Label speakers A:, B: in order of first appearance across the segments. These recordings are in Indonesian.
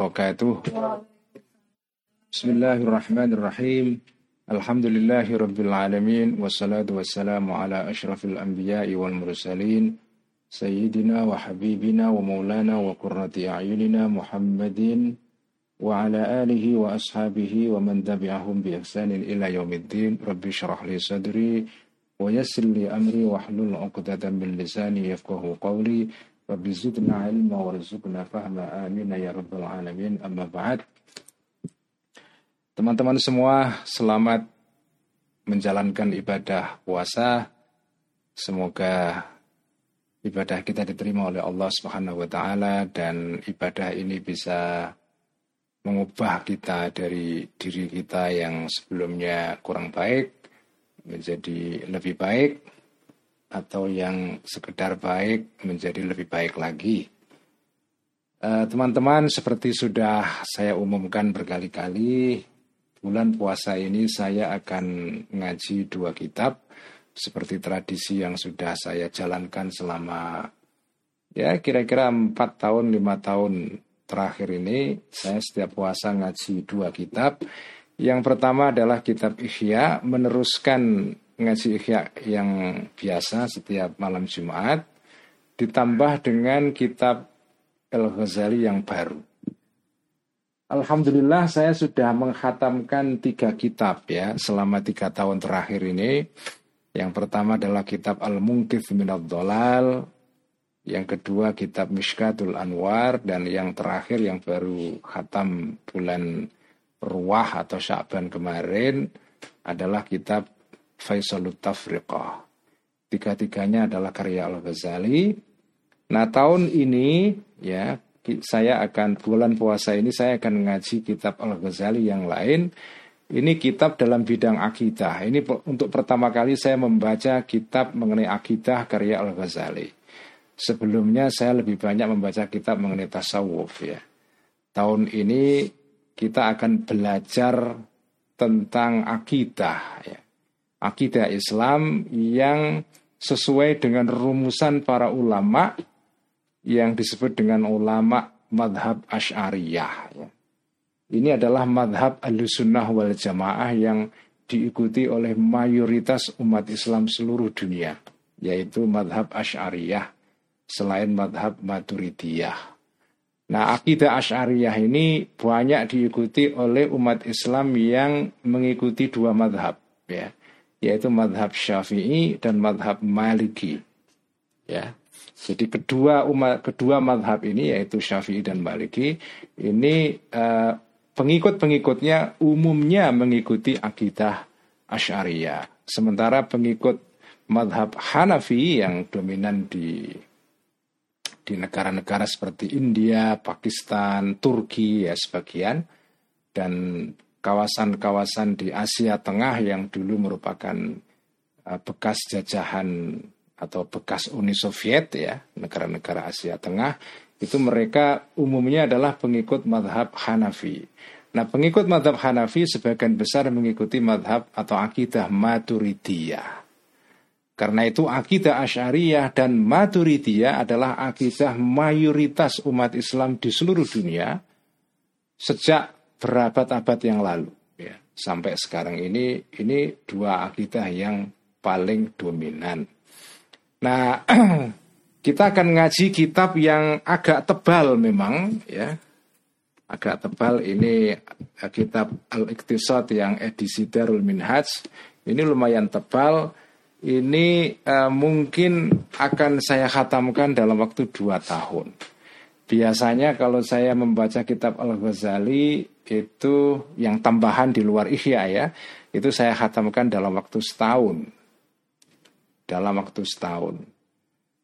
A: wabarakatuh. Bismillahirrahmanirrahim. Alhamdulillahi rabbil alamin wassalatu wassalamu ala asyrafil anbiya'i wal mursalin sayyidina wa habibina wa maulana wa qurrati a'yunina Muhammadin wa ala alihi wa ashabihi wa man tabi'ahum bi ihsanin ila yaumiddin. Rabbi syrah li sadri wa yassir li amri wa hlul Teman-teman semua selamat menjalankan ibadah puasa. Semoga ibadah kita diterima oleh Allah Subhanahu wa taala dan ibadah ini bisa mengubah kita dari diri kita yang sebelumnya kurang baik menjadi lebih baik atau yang sekedar baik menjadi lebih baik lagi. Eh, teman-teman, uh, seperti sudah saya umumkan berkali-kali, bulan puasa ini saya akan ngaji dua kitab seperti tradisi yang sudah saya jalankan selama ya kira-kira empat tahun lima tahun terakhir ini saya setiap puasa ngaji dua kitab. Yang pertama adalah kitab Ihya meneruskan ngaji ikhya yang biasa setiap malam Jumat ditambah dengan kitab Al-Ghazali yang baru. Alhamdulillah saya sudah menghatamkan tiga kitab ya selama tiga tahun terakhir ini. Yang pertama adalah kitab Al-Mungkif Minad Dolal. Yang kedua kitab Mishkatul Anwar. Dan yang terakhir yang baru khatam bulan Ruah atau Sya'ban kemarin adalah kitab Faisalut Tafriqah. Tiga-tiganya adalah karya Al-Ghazali. Nah tahun ini ya saya akan bulan puasa ini saya akan ngaji kitab Al-Ghazali yang lain. Ini kitab dalam bidang akidah. Ini untuk pertama kali saya membaca kitab mengenai akidah karya Al-Ghazali. Sebelumnya saya lebih banyak membaca kitab mengenai tasawuf ya. Tahun ini kita akan belajar tentang akidah ya akidah Islam yang sesuai dengan rumusan para ulama yang disebut dengan ulama madhab Ash'ariyah. Ya. Ini adalah madhab al-sunnah wal jamaah yang diikuti oleh mayoritas umat Islam seluruh dunia, yaitu madhab Ash'ariyah selain madhab Maturidiyah. Nah, akidah Ash'ariyah ini banyak diikuti oleh umat Islam yang mengikuti dua madhab. Ya yaitu madhab syafi'i dan madhab maliki. Ya, jadi kedua umat kedua madhab ini yaitu syafi'i dan maliki ini uh, pengikut-pengikutnya umumnya mengikuti akidah asyariyah. Sementara pengikut madhab Hanafi yang dominan di di negara-negara seperti India, Pakistan, Turki ya sebagian dan kawasan-kawasan di Asia Tengah yang dulu merupakan uh, bekas jajahan atau bekas Uni Soviet ya, negara-negara Asia Tengah, itu mereka umumnya adalah pengikut madhab Hanafi. Nah pengikut madhab Hanafi sebagian besar mengikuti madhab atau akidah Maturidiyah. Karena itu akidah Asyariyah dan Maturidiyah adalah akidah mayoritas umat Islam di seluruh dunia sejak berabad-abad yang lalu ya sampai sekarang ini ini dua akidah yang paling dominan. Nah, kita akan ngaji kitab yang agak tebal memang ya. Agak tebal ini eh, kitab Al-Iqtisad yang edisi Darul Minhaj. Ini lumayan tebal. Ini uh, mungkin akan saya khatamkan dalam waktu dua tahun. Biasanya kalau saya membaca kitab Al-Ghazali itu yang tambahan di luar Ihya ya, itu saya khatamkan dalam waktu setahun. Dalam waktu setahun.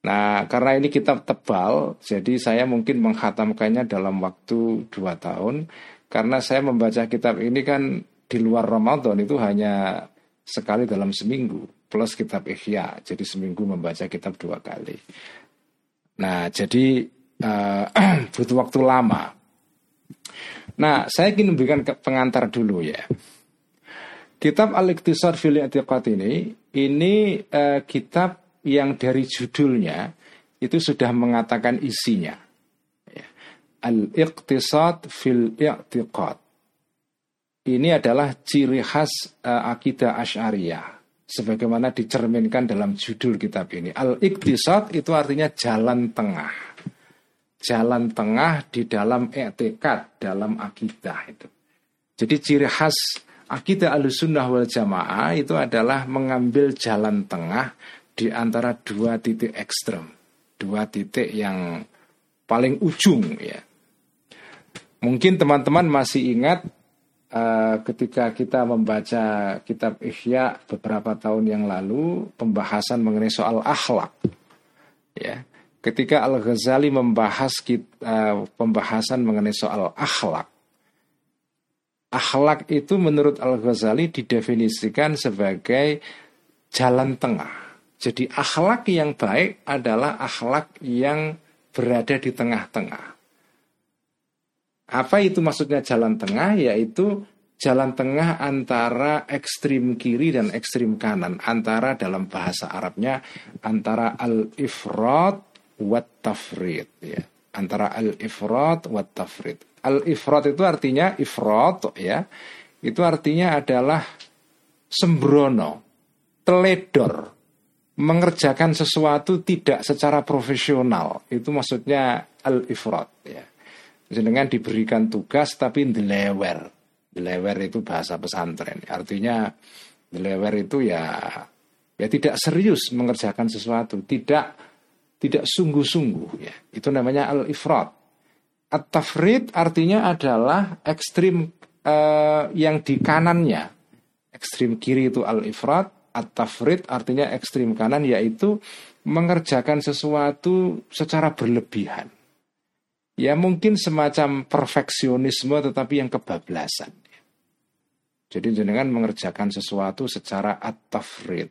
A: Nah, karena ini kitab tebal, jadi saya mungkin menghatamkannya dalam waktu dua tahun. Karena saya membaca kitab ini kan di luar Ramadan itu hanya sekali dalam seminggu, plus kitab Ihya. Jadi seminggu membaca kitab dua kali. Nah, jadi uh, butuh waktu lama. Nah, saya ingin memberikan pengantar dulu ya. Kitab Al-Iqtisar fil I'tiqad ini ini uh, kitab yang dari judulnya itu sudah mengatakan isinya. Ya. Al-iqtisad fil i'tiqad. Ini adalah ciri khas uh, akidah Asy'ariyah sebagaimana dicerminkan dalam judul kitab ini. Al-iqtisad itu artinya jalan tengah. Jalan tengah di dalam etikad, dalam akidah itu. Jadi ciri khas akidah al-sunnah wal jamaah itu adalah mengambil jalan tengah di antara dua titik ekstrem. Dua titik yang paling ujung ya. Mungkin teman-teman masih ingat uh, ketika kita membaca kitab Ihya beberapa tahun yang lalu pembahasan mengenai soal akhlak ya ketika Al Ghazali membahas kita, eh, pembahasan mengenai soal akhlak akhlak itu menurut Al Ghazali didefinisikan sebagai jalan tengah jadi akhlak yang baik adalah akhlak yang berada di tengah-tengah apa itu maksudnya jalan tengah? Yaitu jalan tengah antara ekstrim kiri dan ekstrim kanan. Antara dalam bahasa Arabnya antara al-ifrat wat tafrid. Ya. Antara al-ifrat wat tafrid. Al-ifrat itu artinya ifrat ya. Itu artinya adalah sembrono, teledor, mengerjakan sesuatu tidak secara profesional. Itu maksudnya al-ifrat ya jenengan diberikan tugas tapi delewer. Delewer itu bahasa pesantren. Artinya delewer itu ya ya tidak serius mengerjakan sesuatu, tidak tidak sungguh-sungguh ya. Itu namanya al-ifrat. At-tafrid artinya adalah ekstrim eh, yang di kanannya. Ekstrim kiri itu al-ifrat, at-tafrid artinya ekstrim kanan yaitu mengerjakan sesuatu secara berlebihan ya mungkin semacam perfeksionisme tetapi yang kebablasan. Jadi jenengan mengerjakan sesuatu secara at-tafrid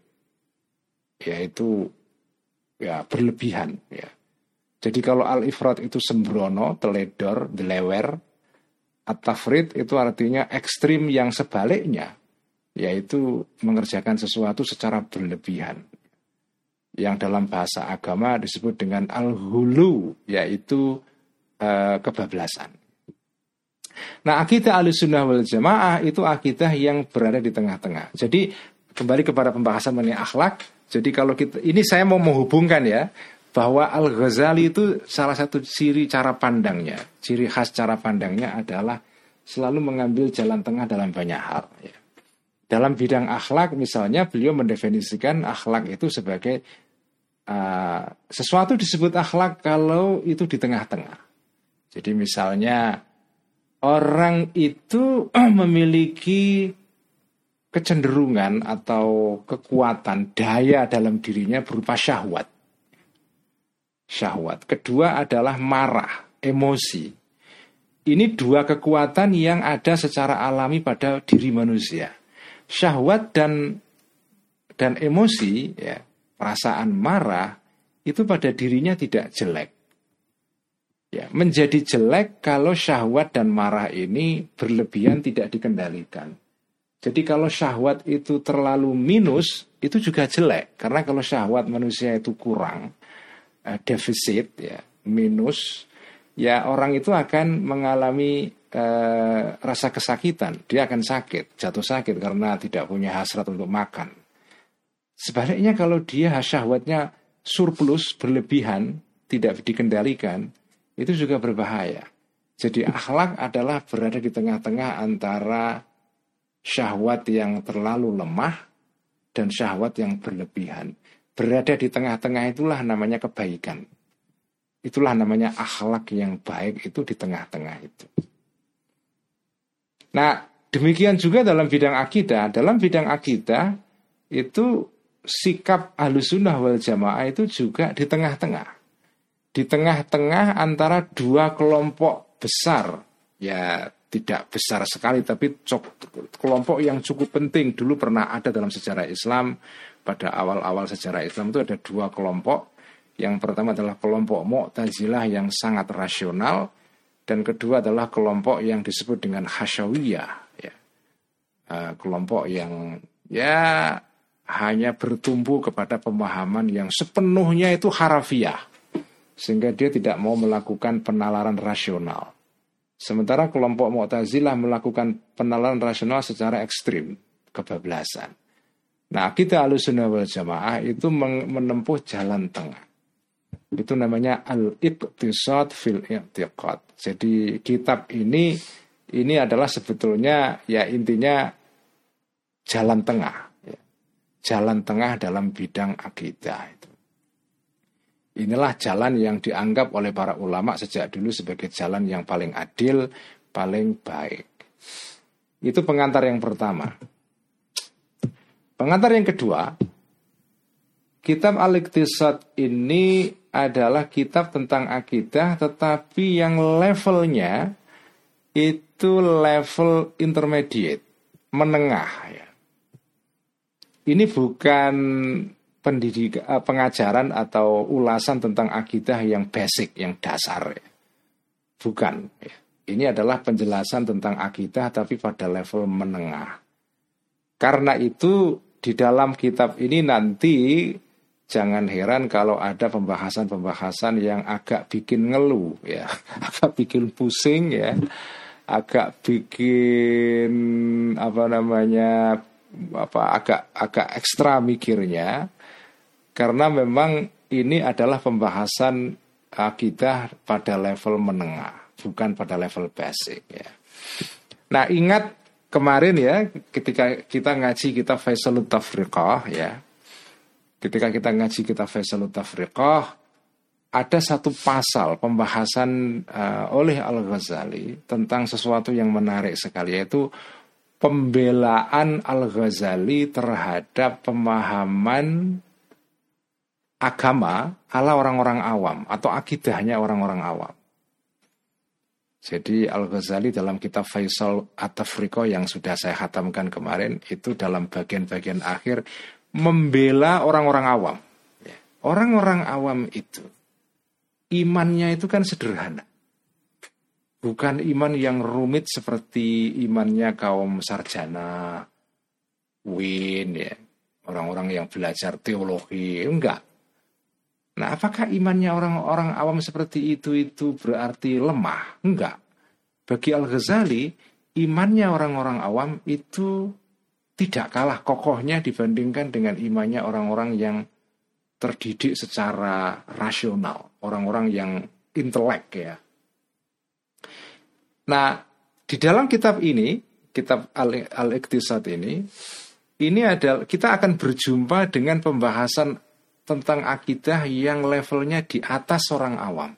A: yaitu ya berlebihan ya. Jadi kalau al-ifrat itu sembrono, teledor, delewer, at-tafrid itu artinya ekstrim yang sebaliknya yaitu mengerjakan sesuatu secara berlebihan yang dalam bahasa agama disebut dengan al-hulu yaitu uh, kebablasan. Nah akidah al-sunnah wal jamaah itu akidah yang berada di tengah-tengah. Jadi kembali kepada pembahasan mengenai akhlak. Jadi kalau kita ini saya mau menghubungkan ya bahwa Al Ghazali itu salah satu ciri cara pandangnya, ciri khas cara pandangnya adalah selalu mengambil jalan tengah dalam banyak hal. Ya. Dalam bidang akhlak misalnya beliau mendefinisikan akhlak itu sebagai uh, sesuatu disebut akhlak kalau itu di tengah-tengah. Jadi misalnya orang itu memiliki kecenderungan atau kekuatan daya dalam dirinya berupa syahwat. Syahwat. Kedua adalah marah, emosi. Ini dua kekuatan yang ada secara alami pada diri manusia. Syahwat dan dan emosi, ya, perasaan marah itu pada dirinya tidak jelek. Ya, menjadi jelek kalau syahwat dan marah ini berlebihan tidak dikendalikan. Jadi kalau syahwat itu terlalu minus, itu juga jelek. Karena kalau syahwat manusia itu kurang, eh, defisit, ya, minus, ya orang itu akan mengalami eh, rasa kesakitan. Dia akan sakit, jatuh sakit karena tidak punya hasrat untuk makan. Sebaliknya kalau dia syahwatnya surplus, berlebihan, tidak dikendalikan, itu juga berbahaya. Jadi akhlak adalah berada di tengah-tengah antara syahwat yang terlalu lemah dan syahwat yang berlebihan. Berada di tengah-tengah itulah namanya kebaikan. Itulah namanya akhlak yang baik itu di tengah-tengah itu. Nah, demikian juga dalam bidang akidah. Dalam bidang akidah itu sikap alusunah wal jamaah itu juga di tengah-tengah di tengah-tengah antara dua kelompok besar ya tidak besar sekali tapi kelompok yang cukup penting dulu pernah ada dalam sejarah Islam pada awal-awal sejarah Islam itu ada dua kelompok yang pertama adalah kelompok Mu'tazilah yang sangat rasional dan kedua adalah kelompok yang disebut dengan Hasyawiyah ya. Uh, kelompok yang ya hanya bertumbuh kepada pemahaman yang sepenuhnya itu harafiah sehingga dia tidak mau melakukan penalaran rasional. Sementara kelompok Mu'tazilah melakukan penalaran rasional secara ekstrim, kebablasan. Nah, kita alusunah wal jamaah itu menempuh jalan tengah. Itu namanya al-iqtisad fil i'tiqad. Jadi kitab ini ini adalah sebetulnya ya intinya jalan tengah. Jalan tengah dalam bidang akidah. Inilah jalan yang dianggap oleh para ulama sejak dulu sebagai jalan yang paling adil, paling baik. Itu pengantar yang pertama. Pengantar yang kedua, kitab Al-Iqtisad ini adalah kitab tentang akidah tetapi yang levelnya itu level intermediate, menengah ya. Ini bukan pendidikan eh, pengajaran atau ulasan tentang akidah yang basic, yang dasar. Bukan. Ini adalah penjelasan tentang akidah tapi pada level menengah. Karena itu di dalam kitab ini nanti jangan heran kalau ada pembahasan-pembahasan yang agak bikin ngeluh ya, agak bikin pusing ya, agak bikin apa namanya apa agak agak ekstra mikirnya karena memang ini adalah pembahasan akidah pada level menengah, bukan pada level basic ya. Nah, ingat kemarin ya ketika kita ngaji kita Faisalut Tafriqah ya. Ketika kita ngaji kita Faisalut Tafriqah ada satu pasal pembahasan uh, oleh Al-Ghazali tentang sesuatu yang menarik sekali yaitu pembelaan Al-Ghazali terhadap pemahaman agama ala orang-orang awam atau akidahnya orang-orang awam. Jadi Al-Ghazali dalam kitab Faisal At-Tafriqo yang sudah saya khatamkan kemarin itu dalam bagian-bagian akhir membela orang-orang awam. Orang-orang awam itu imannya itu kan sederhana. Bukan iman yang rumit seperti imannya kaum sarjana, win ya, orang-orang yang belajar teologi, enggak Nah, apakah imannya orang-orang awam seperti itu itu berarti lemah? Enggak. Bagi Al-Ghazali, imannya orang-orang awam itu tidak kalah kokohnya dibandingkan dengan imannya orang-orang yang terdidik secara rasional, orang-orang yang intelek ya. Nah, di dalam kitab ini, kitab Al-Iqtisad ini, ini adalah kita akan berjumpa dengan pembahasan tentang akidah yang levelnya di atas orang awam.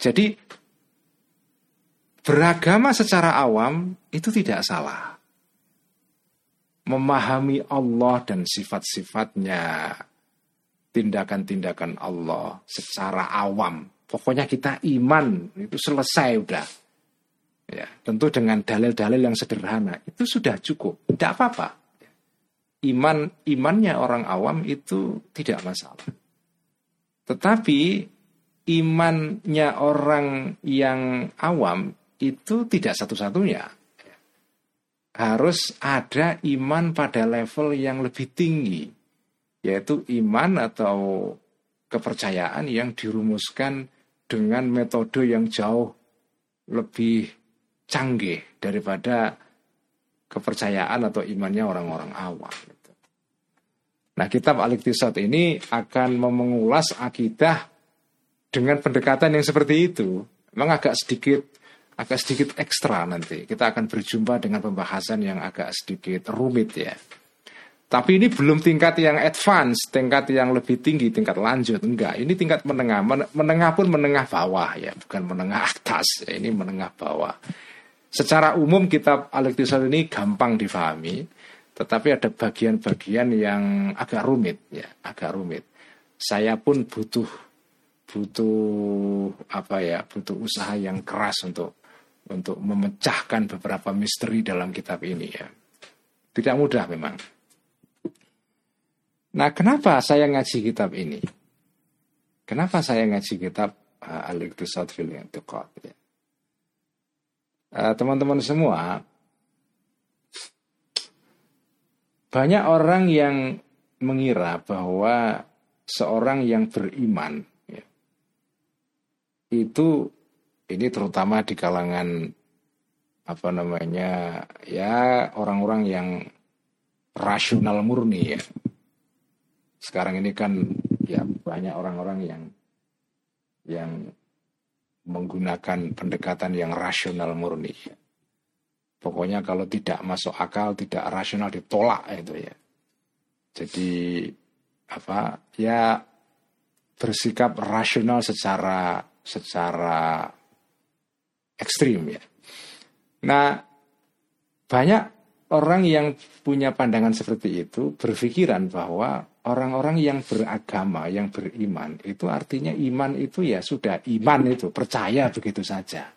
A: Jadi beragama secara awam itu tidak salah. Memahami Allah dan sifat-sifatnya, tindakan-tindakan Allah secara awam. Pokoknya kita iman itu selesai udah. Ya, tentu dengan dalil-dalil yang sederhana itu sudah cukup. Tidak apa-apa iman imannya orang awam itu tidak masalah. Tetapi imannya orang yang awam itu tidak satu-satunya. Harus ada iman pada level yang lebih tinggi, yaitu iman atau kepercayaan yang dirumuskan dengan metode yang jauh lebih canggih daripada kepercayaan atau imannya orang-orang awam. Nah, kitab Al-Iqtisad ini akan mengulas akidah dengan pendekatan yang seperti itu. Memang agak sedikit agak sedikit ekstra nanti. Kita akan berjumpa dengan pembahasan yang agak sedikit rumit ya. Tapi ini belum tingkat yang advance, tingkat yang lebih tinggi, tingkat lanjut. Enggak, ini tingkat menengah. Menengah pun menengah bawah ya, bukan menengah atas. Ini menengah bawah. Secara umum kitab Al-Iqtisad ini gampang difahami, tetapi ada bagian-bagian yang agak rumit ya, agak rumit. Saya pun butuh butuh apa ya, butuh usaha yang keras untuk untuk memecahkan beberapa misteri dalam kitab ini ya. Tidak mudah memang. Nah, kenapa saya ngaji kitab ini? Kenapa saya ngaji kitab uh, Al-Iqtisad fil ya? Eh, teman-teman semua, banyak orang yang mengira bahwa seorang yang beriman ya, itu ini terutama di kalangan apa namanya ya orang-orang yang rasional murni ya. Sekarang ini kan ya banyak orang-orang yang yang menggunakan pendekatan yang rasional murni. Pokoknya kalau tidak masuk akal, tidak rasional ditolak itu ya. Jadi apa ya bersikap rasional secara secara ekstrim ya. Nah, banyak orang yang punya pandangan seperti itu berpikiran bahwa orang-orang yang beragama, yang beriman, itu artinya iman itu ya sudah iman itu, percaya begitu saja.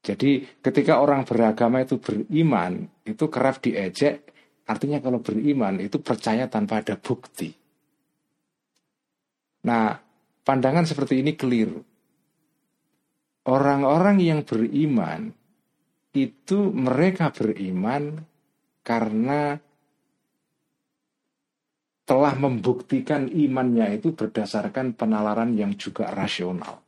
A: Jadi ketika orang beragama itu beriman, itu kerap diejek, artinya kalau beriman itu percaya tanpa ada bukti. Nah, pandangan seperti ini keliru. Orang-orang yang beriman itu mereka beriman karena telah membuktikan imannya itu berdasarkan penalaran yang juga rasional.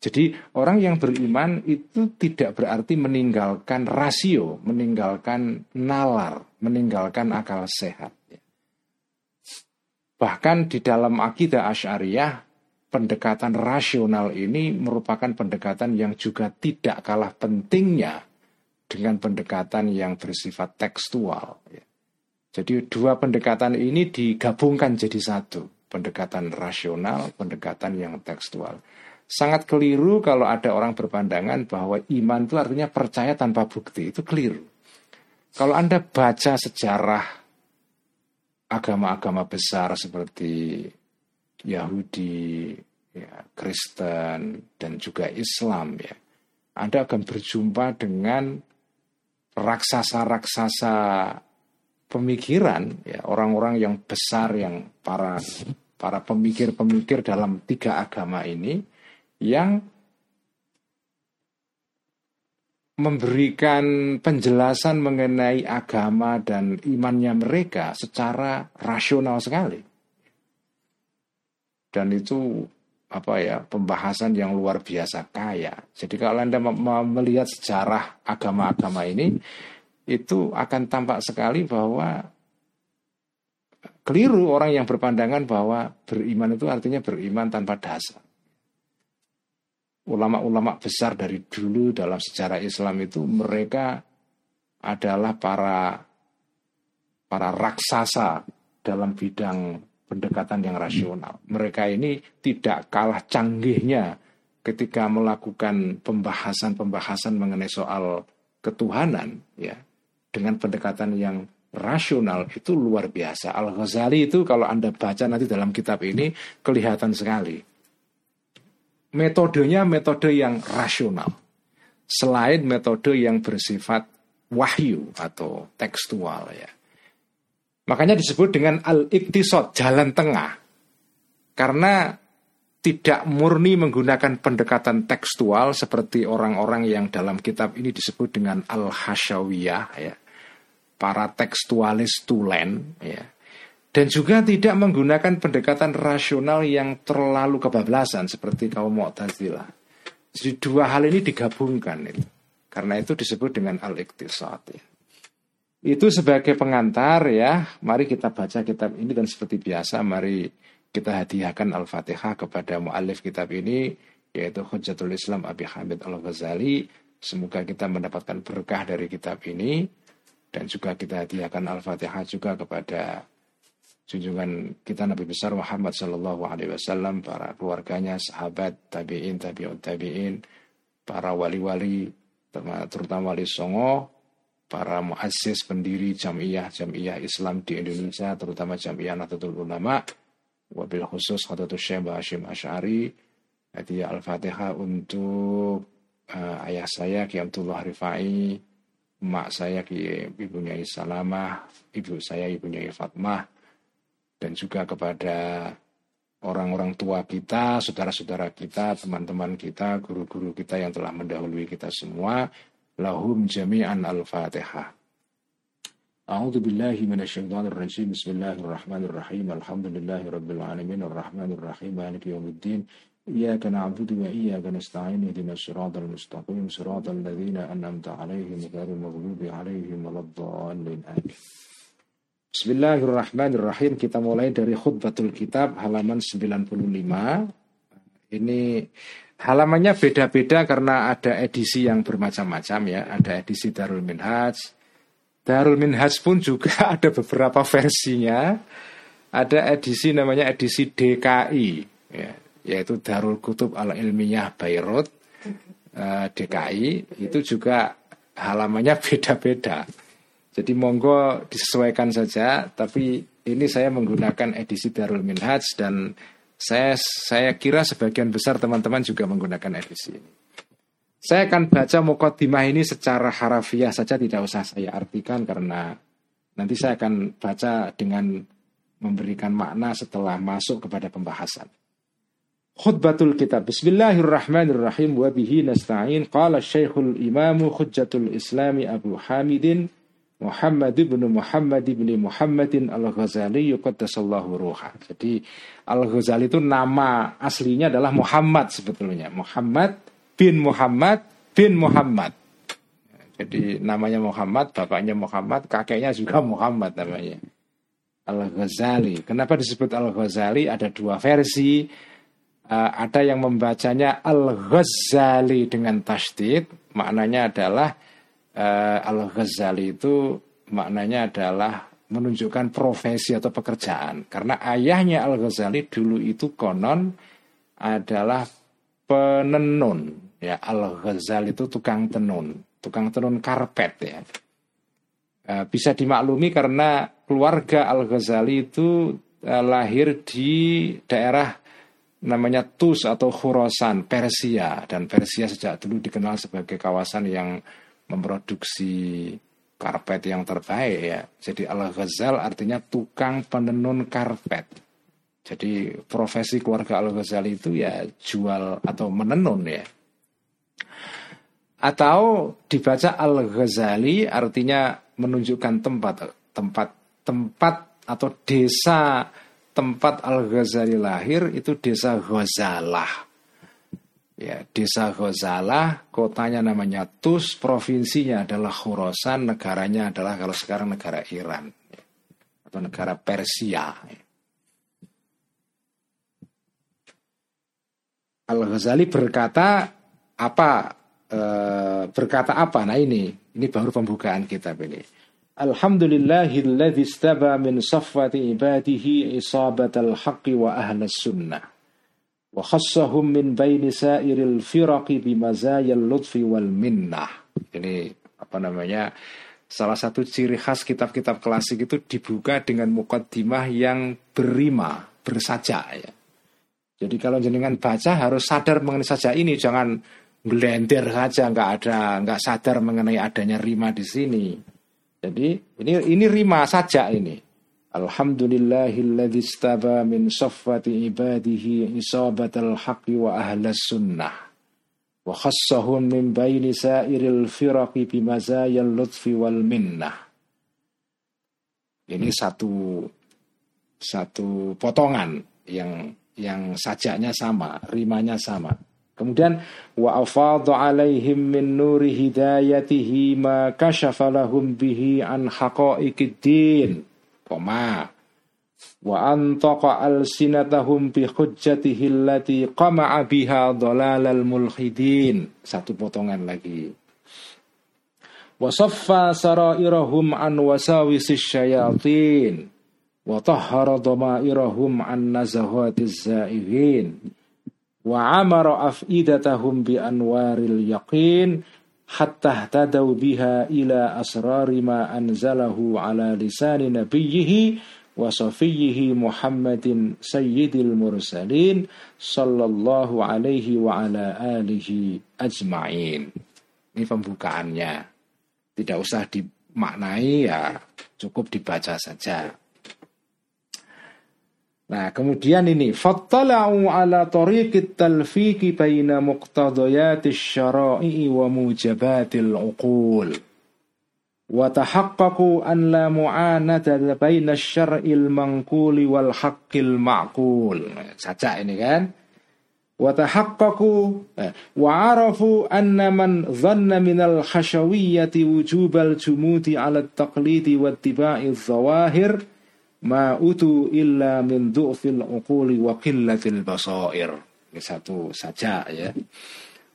A: Jadi orang yang beriman itu tidak berarti meninggalkan rasio, meninggalkan nalar, meninggalkan akal sehat. Bahkan di dalam akidah Asy'ariyah, pendekatan rasional ini merupakan pendekatan yang juga tidak kalah pentingnya dengan pendekatan yang bersifat tekstual. Jadi dua pendekatan ini digabungkan jadi satu. Pendekatan rasional, pendekatan yang tekstual. Sangat keliru kalau ada orang berpandangan bahwa iman itu artinya percaya tanpa bukti. Itu keliru. Kalau Anda baca sejarah agama-agama besar seperti Yahudi, ya, Kristen, dan juga Islam ya, Anda akan berjumpa dengan raksasa-raksasa pemikiran ya orang-orang yang besar yang para para pemikir-pemikir dalam tiga agama ini yang memberikan penjelasan mengenai agama dan imannya mereka secara rasional sekali. Dan itu apa ya pembahasan yang luar biasa kaya. Jadi kalau Anda melihat sejarah agama-agama ini itu akan tampak sekali bahwa keliru orang yang berpandangan bahwa beriman itu artinya beriman tanpa dasar. Ulama-ulama besar dari dulu dalam sejarah Islam itu mereka adalah para para raksasa dalam bidang pendekatan yang rasional. Mereka ini tidak kalah canggihnya ketika melakukan pembahasan-pembahasan mengenai soal ketuhanan ya dengan pendekatan yang rasional itu luar biasa. Al Ghazali itu kalau anda baca nanti dalam kitab ini kelihatan sekali. Metodenya metode yang rasional. Selain metode yang bersifat wahyu atau tekstual ya. Makanya disebut dengan al-iktisod, jalan tengah. Karena tidak murni menggunakan pendekatan tekstual seperti orang-orang yang dalam kitab ini disebut dengan al-hasyawiyah ya para tekstualis tulen ya dan juga tidak menggunakan pendekatan rasional yang terlalu kebablasan seperti kaum Mu'tazilah. Jadi dua hal ini digabungkan itu. Karena itu disebut dengan al-iktisad. Itu sebagai pengantar ya, mari kita baca kitab ini dan seperti biasa mari kita hadiahkan Al-Fatihah kepada muallif kitab ini yaitu Hujjatul Islam Abi Hamid Al-Ghazali. Semoga kita mendapatkan berkah dari kitab ini dan juga kita hadiahkan Al-Fatihah juga kepada junjungan kita Nabi besar Muhammad Sallallahu Alaihi Wasallam, para keluarganya, sahabat, tabiin, tabiut tabiin, para wali-wali, terutama wali Songo, para muassis pendiri jamiah jamiah Islam di Indonesia, terutama jamiah Nahdlatul Ulama, wabil khusus Khadratus Syekh Hashim Asy'ari, hadiah Al-Fatihah untuk uh, ayah saya Ki Abdullah Rifai, mak saya ibunya Salamah, ibu saya ibunya Fatmah, dan juga kepada orang-orang tua kita, saudara-saudara kita, teman-teman kita, guru-guru kita yang telah mendahului kita semua, lahum jami'an al-fatihah. أعوذ بالله من الشيطان الرجيم بسم الله الرحمن الرحيم الحمد لله رب العالمين الرحمن الرحيم مالك يوم الدين إياك نعبد وإياك نستعين اهدنا الصراط المستقيم صراط الذين أنعمت عليهم غير المغلوب عليهم ولا الضالين آمين Bismillahirrahmanirrahim. Kita mulai dari khutbatul kitab halaman 95. Ini halamannya beda-beda karena ada edisi yang bermacam-macam ya. Ada edisi Darul Minhaj. Darul Minhaj pun juga ada beberapa versinya. Ada edisi namanya edisi DKI. Ya, yaitu Darul Kutub Al Ilmiyah Bayrut. Eh, DKI. Itu juga halamannya beda-beda. Jadi monggo disesuaikan saja, tapi ini saya menggunakan edisi Darul Minhaj dan saya saya kira sebagian besar teman-teman juga menggunakan edisi ini. Saya akan baca mukaddimah ini secara harafiah saja tidak usah saya artikan karena nanti saya akan baca dengan memberikan makna setelah masuk kepada pembahasan. Khutbatul kitab Bismillahirrahmanirrahim wa bihi nasta'in qala Syekhul Imamu Hujjatul Islami Abu Hamidin Muhammad bin Muhammad bin Muhammadin Al-Ghazali yuqaddasallahu ruha. Jadi Al-Ghazali itu nama aslinya adalah Muhammad sebetulnya. Muhammad bin Muhammad bin Muhammad. Jadi namanya Muhammad, bapaknya Muhammad, kakeknya juga Muhammad namanya. Al-Ghazali. Kenapa disebut Al-Ghazali? Ada dua versi. Uh, ada yang membacanya Al-Ghazali dengan tasdid, maknanya adalah uh, Al-Ghazali itu maknanya adalah menunjukkan profesi atau pekerjaan. Karena ayahnya Al-Ghazali dulu itu konon adalah penenun. Ya, Al-Ghazali itu tukang tenun, tukang tenun karpet ya. Uh, bisa dimaklumi karena keluarga Al-Ghazali itu uh, lahir di daerah namanya Tus atau Khurasan, Persia dan Persia sejak dulu dikenal sebagai kawasan yang memproduksi karpet yang terbaik ya. Jadi Al-Ghazal artinya tukang penenun karpet. Jadi profesi keluarga Al-Ghazali itu ya jual atau menenun ya. Atau dibaca Al-Ghazali artinya menunjukkan tempat tempat tempat atau desa tempat Al-Ghazali lahir itu desa Ghazalah Ya, desa Ghazalah, kotanya namanya Tus, provinsinya adalah Khurasan, negaranya adalah kalau sekarang negara Iran atau negara Persia. Ya. Al-Ghazali berkata apa e, berkata apa? Nah ini, ini baru pembukaan kitab ini. Alhamdulillahilladzi istaba min safwati ibadihi isabatal haqqi wa ahlas sunnah wa khassahum min baini sairil firaqi bimazayal minnah. Ini apa namanya? Salah satu ciri khas kitab-kitab klasik itu dibuka dengan mukaddimah yang berima, bersaja ya. Jadi kalau jenengan baca harus sadar mengenai saja ini, jangan blender saja, nggak ada, nggak sadar mengenai adanya rima di sini. Jadi ini ini rima saja ini. Alhamdulillahilladzi istaba min saffati ibadihi isabatal haqqi wa ahlas sunnah wa khassahum min baini sairil firaqi bimazayal lutfi wal minnah. Ini satu satu potongan yang yang sajaknya sama, rimanya sama. Kemudian wa afadha alaihim min nuri hidayatihi ma kashafa lahum bihi an haqa'iqid din koma wa antaqa alsinatahum bi hujjatihi allati qama'a biha dhalalal mulhidin. Satu potongan lagi. Wa saffa sarairahum an wasawisis syayatin. Wa tahhara dhamairahum an nazahatiz za'ihin wa amara afidatahum bi anwaril yaqin hatta tadau biha ila asrari ma anzalahu ala lisani nabiyhi wa safiyhi Muhammadin sayyidil mursalin sallallahu alaihi wa ala alihi ajma'in. Ini pembukaannya. Tidak usah dimaknai ya, cukup dibaca saja. Nah, kemudian ini fattala'u ala tariqit talfiqi baina muqtadayatis syara'i wa mujabatil uqul. wa tahaqqaqu an la mu'anata baina syar'il mangkuli wal haqqil ma'qul. Saja ini kan. Wa tahaqqaqu eh, wa arafu anna man dhanna minal khashawiyyati wujubal jumudi ala taqlidi wa tiba'i zawahir ma utu illa min du'fil uquli wa qillatil basair. Satu saja ya.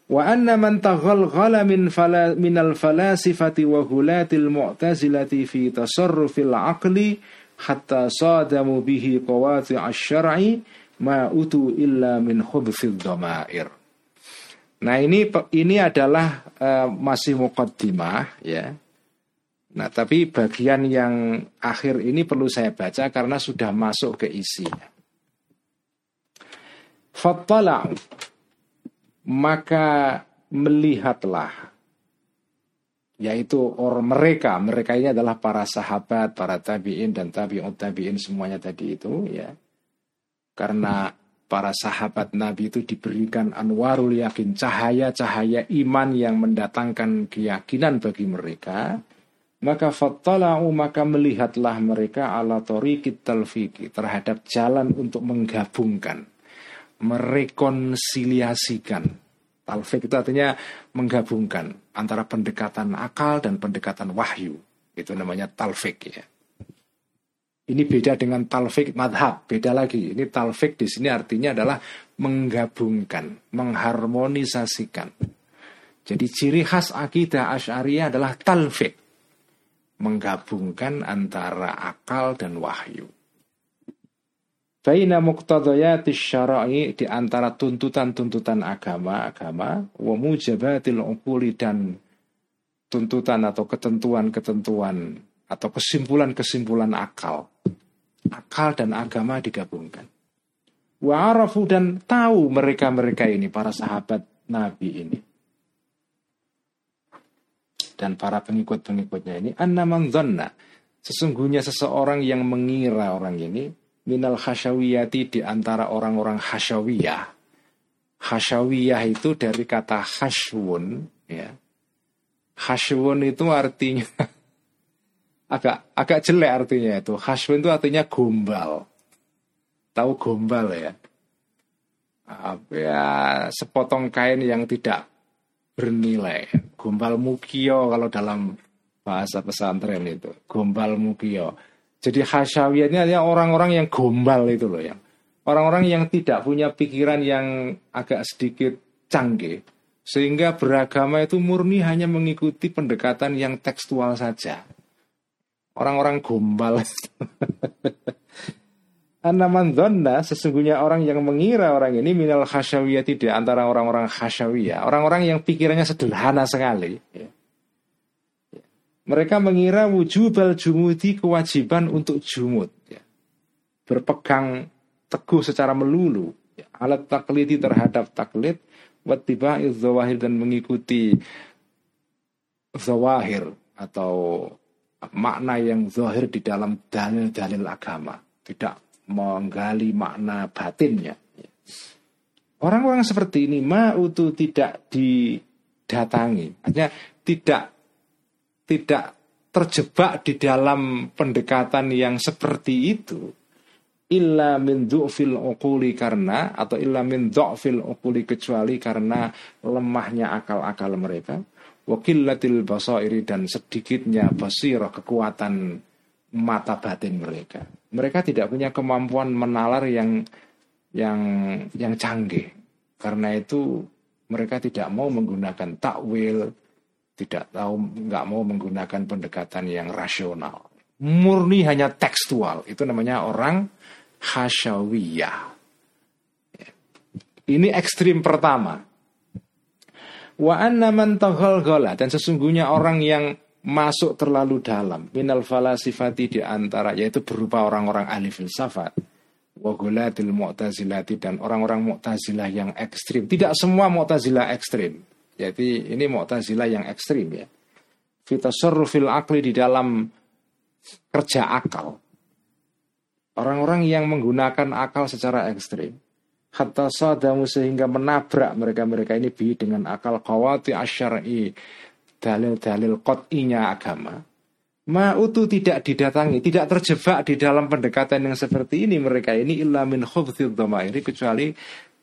A: Wa anna man taghalghala min fala, min al-falasifati wa hulatil mu'tazilati fi tasarrufil aqli hatta sadamu bihi qawati asy-syar'i ma utu illa min khubthid dhamair. Nah ini ini adalah uh, masih muqaddimah ya. Nah tapi bagian yang akhir ini perlu saya baca karena sudah masuk ke isinya. Fattala'u maka melihatlah yaitu orang mereka. Mereka ini adalah para sahabat para tabiin dan tabiut tabiin semuanya tadi itu ya. Karena para sahabat Nabi itu diberikan anwarul yakin cahaya-cahaya iman yang mendatangkan keyakinan bagi mereka maka fattala'u maka melihatlah mereka ala tariqit talfiki terhadap jalan untuk menggabungkan merekonsiliasikan. Talfik itu artinya menggabungkan antara pendekatan akal dan pendekatan wahyu. Itu namanya talfik ya. Ini beda dengan talfik madhab, beda lagi. Ini talfik di sini artinya adalah menggabungkan, mengharmonisasikan. Jadi ciri khas akidah Asy'ariyah adalah talfik. Menggabungkan antara akal dan wahyu. Baina muqtadayati syara'i di antara tuntutan-tuntutan agama-agama wa mujabatil uquli dan tuntutan atau ketentuan-ketentuan atau kesimpulan-kesimpulan akal. Akal dan agama digabungkan. Wa arafu dan tahu mereka-mereka ini para sahabat Nabi ini dan para pengikut-pengikutnya ini annaman sesungguhnya seseorang yang mengira orang ini minal hasyawiyati di antara orang-orang hasyawiyah. Hasyawiyah itu dari kata hasyun, ya. Hasyun itu artinya agak agak jelek artinya itu. Hasyun itu artinya gombal. Tahu gombal ya? Ya sepotong kain yang tidak bernilai. Gombal mukio kalau dalam bahasa pesantren itu. Gombal mukio jadi hasyawiyah ini adalah orang-orang yang gombal itu loh yang orang-orang yang tidak punya pikiran yang agak sedikit canggih sehingga beragama itu murni hanya mengikuti pendekatan yang tekstual saja. Orang-orang gombal. Anaman donna sesungguhnya orang yang mengira orang ini minal hasyawiyah tidak antara orang-orang hasyawiyah, orang-orang yang pikirannya sederhana sekali. Mereka mengira wujubal jumudi kewajiban untuk jumud. Berpegang teguh secara melulu. Alat taklidi terhadap taklid. Wattiba'i zawahir dan mengikuti zawahir. Atau makna yang zahir di dalam dalil-dalil agama. Tidak menggali makna batinnya. Ya. Orang-orang seperti ini ma'utu tidak didatangi. Artinya tidak tidak terjebak di dalam pendekatan yang seperti itu illa min du'fil uquli karena atau illa min du'fil uquli kecuali karena lemahnya akal-akal mereka wakilatil basairi dan sedikitnya basirah kekuatan mata batin mereka mereka tidak punya kemampuan menalar yang yang yang canggih. Karena itu mereka tidak mau menggunakan takwil tidak tahu nggak mau menggunakan pendekatan yang rasional. Murni hanya tekstual. Itu namanya orang hasyawiyah. Ini ekstrim pertama. Wa anna man dan sesungguhnya orang yang masuk terlalu dalam minal falasifati di antara yaitu berupa orang-orang ahli filsafat wagulatil mu'tazilati dan orang-orang mu'tazilah yang ekstrim tidak semua mu'tazilah ekstrim jadi ini Mu'tazilah yang ekstrim ya. Fitasarrufil akli di dalam kerja akal. Orang-orang yang menggunakan akal secara ekstrim. Hatta sadamu sehingga menabrak mereka-mereka ini bi dengan akal kawati asyari dalil-dalil qat'inya agama. Ma'utu tidak didatangi, tidak terjebak di dalam pendekatan yang seperti ini mereka ini illa min khubthid dhamairi kecuali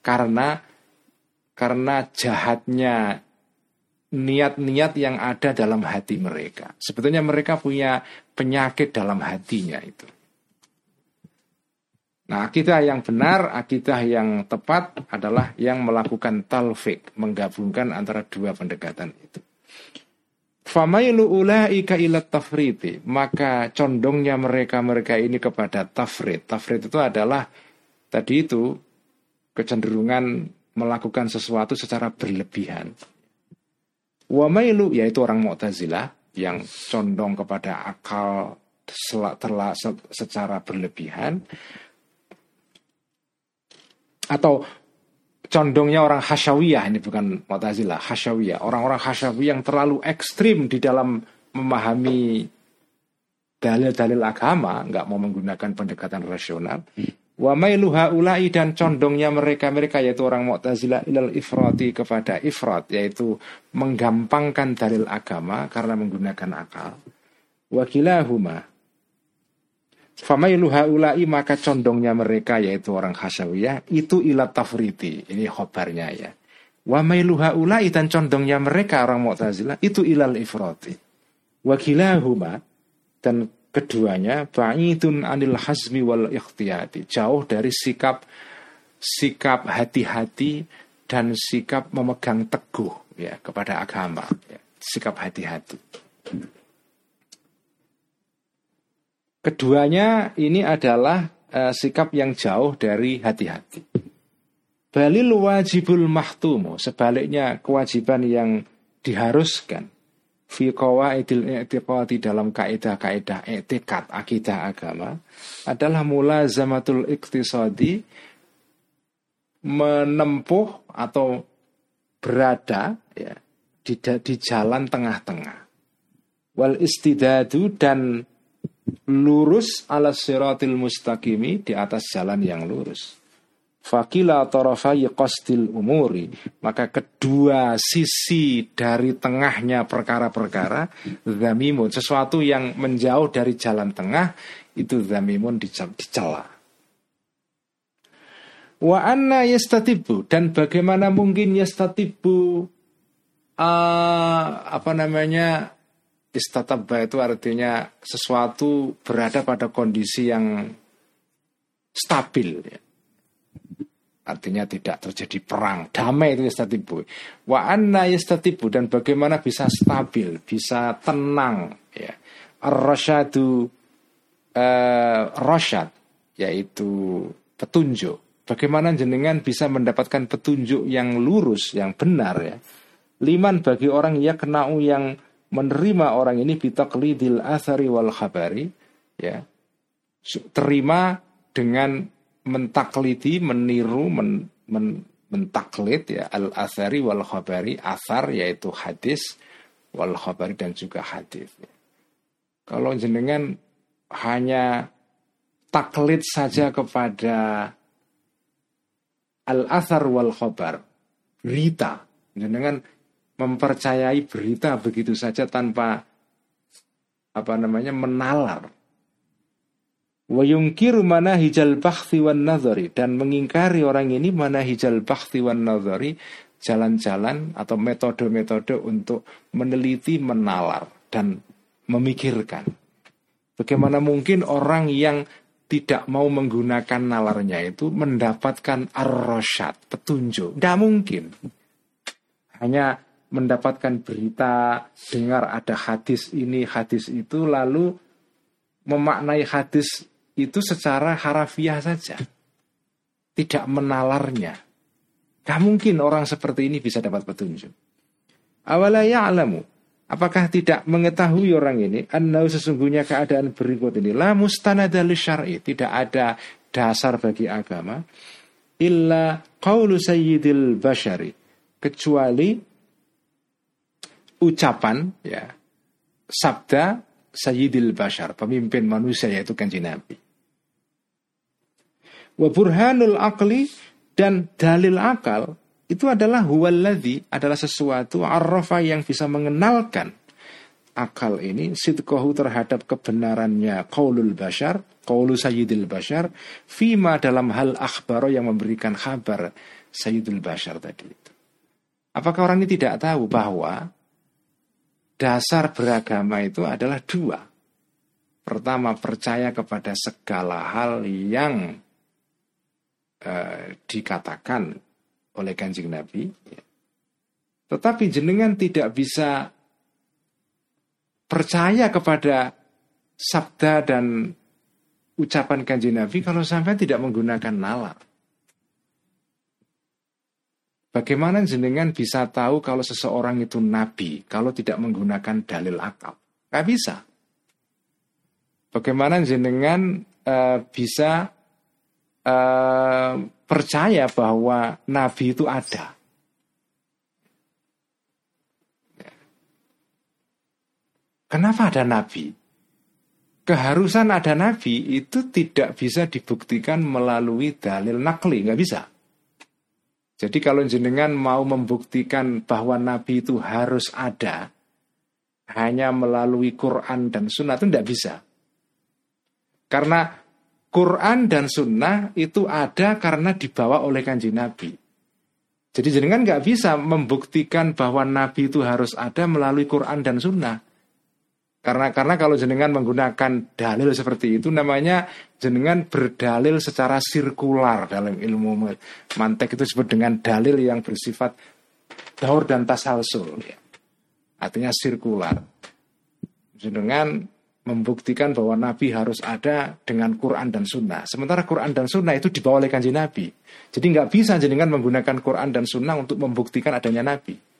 A: karena karena jahatnya niat-niat yang ada dalam hati mereka. Sebetulnya mereka punya penyakit dalam hatinya itu. Nah, akidah yang benar, akidah yang tepat adalah yang melakukan talfik, menggabungkan antara dua pendekatan itu. Famailu ulaika ila tafriti. Maka condongnya mereka-mereka ini kepada tafrid Tafrid itu adalah Tadi itu Kecenderungan melakukan sesuatu secara berlebihan. Wamailu yaitu orang Mu'tazilah Yang condong kepada akal terla, secara berlebihan. Atau condongnya orang hasyawiyah ini bukan Mu'tazilah, hasyawiyah. Orang-orang hasyawiyah yang terlalu ekstrim di dalam memahami dalil-dalil agama, nggak mau menggunakan pendekatan rasional. Wa mailuha ulai dan condongnya mereka-mereka yaitu orang Mu'tazilah ilal ifrati kepada ifrat yaitu menggampangkan dalil agama karena menggunakan akal. Wakilahuma Famailu haula'i maka condongnya mereka yaitu orang Hasawiyah itu ilat tafriti. Ini khobarnya ya. Wa mailu haula'i dan condongnya mereka orang Mu'tazilah itu ilal ifrati. Wa kilahuma dan keduanya ba'idun anil hazmi wal ikhtiyati. Jauh dari sikap sikap hati-hati dan sikap memegang teguh ya kepada agama ya. sikap hati-hati. Keduanya ini adalah uh, sikap yang jauh dari hati-hati. Balil wajibul mahtumu, sebaliknya kewajiban yang diharuskan fi qawaidil i'tiqadi dalam kaidah-kaidah etikat akidah agama adalah mulazamatul iktisadi menempuh atau berada ya di, di jalan tengah-tengah wal istidadu dan lurus ala siratil mustaqimi di atas jalan yang lurus. Fakila tarafai qasdil umuri. Maka kedua sisi dari tengahnya perkara-perkara Zamimun. Sesuatu yang menjauh dari jalan tengah Itu zamimun dicela. Wa anna yastatibu. Dan bagaimana mungkin yastatibu uh, Apa namanya istatabba itu artinya sesuatu berada pada kondisi yang stabil ya. Artinya tidak terjadi perang, damai itu istatibu. Wa anna yastatibu dan bagaimana bisa stabil, bisa tenang ya. Ar-rasyadu uh, rasyad yaitu petunjuk. Bagaimana jenengan bisa mendapatkan petunjuk yang lurus, yang benar ya. Liman bagi orang ya kenau yang menerima orang ini bitaklidil asari wal khabari ya. Terima dengan mentaklidi meniru men, men, mentaklid ya al asari wal khabari asar yaitu hadis wal khabari dan juga hadis kalau jenengan hanya taklid saja kepada al asar wal khabar berita jenengan mempercayai berita begitu saja tanpa apa namanya menalar. Wa yungkiru mana hijal bakhti wan nazari dan mengingkari orang ini mana hijal bakhti wan nazari jalan-jalan atau metode-metode untuk meneliti, menalar dan memikirkan. Bagaimana mungkin orang yang tidak mau menggunakan nalarnya itu mendapatkan ar-rasyad, petunjuk. Tidak mungkin. Hanya mendapatkan berita, dengar ada hadis ini, hadis itu, lalu memaknai hadis itu secara harafiah saja. Tidak menalarnya. Gak mungkin orang seperti ini bisa dapat petunjuk. Awalaya alamu. Apakah tidak mengetahui orang ini Annau sesungguhnya keadaan berikut ini La mustanadali syar'i Tidak ada dasar bagi agama Illa qawlu sayyidil bashari Kecuali ucapan ya sabda Sayyidil Bashar, pemimpin manusia yaitu kanji Nabi. Wa burhanul akli dan dalil akal itu adalah huwaladzi adalah sesuatu arrafa yang bisa mengenalkan akal ini sidqahu terhadap kebenarannya qaulul bashar, qaulu sayyidil bashar, fima dalam hal akhbaro yang memberikan kabar sayyidul bashar tadi itu. Apakah orang ini tidak tahu bahwa dasar beragama itu adalah dua. Pertama, percaya kepada segala hal yang uh, dikatakan oleh kanjeng Nabi. Tetapi jenengan tidak bisa percaya kepada sabda dan ucapan kanjeng Nabi kalau sampai tidak menggunakan nalar. Bagaimana jenengan bisa tahu kalau seseorang itu nabi kalau tidak menggunakan dalil akal? Gak bisa. Bagaimana jenengan uh, bisa uh, percaya bahwa nabi itu ada? Kenapa ada nabi? Keharusan ada nabi itu tidak bisa dibuktikan melalui dalil nakli, nggak bisa. Jadi kalau jenengan mau membuktikan bahwa Nabi itu harus ada hanya melalui Quran dan Sunnah itu tidak bisa. Karena Quran dan Sunnah itu ada karena dibawa oleh kanji Nabi. Jadi jenengan nggak bisa membuktikan bahwa Nabi itu harus ada melalui Quran dan Sunnah. Karena karena kalau jenengan menggunakan dalil seperti itu namanya jenengan berdalil secara sirkular dalam ilmu mantek itu disebut dengan dalil yang bersifat daur dan tasalsul ya. Artinya sirkular. Jenengan membuktikan bahwa Nabi harus ada dengan Quran dan Sunnah. Sementara Quran dan Sunnah itu dibawa oleh kanji Nabi. Jadi nggak bisa jenengan menggunakan Quran dan Sunnah untuk membuktikan adanya Nabi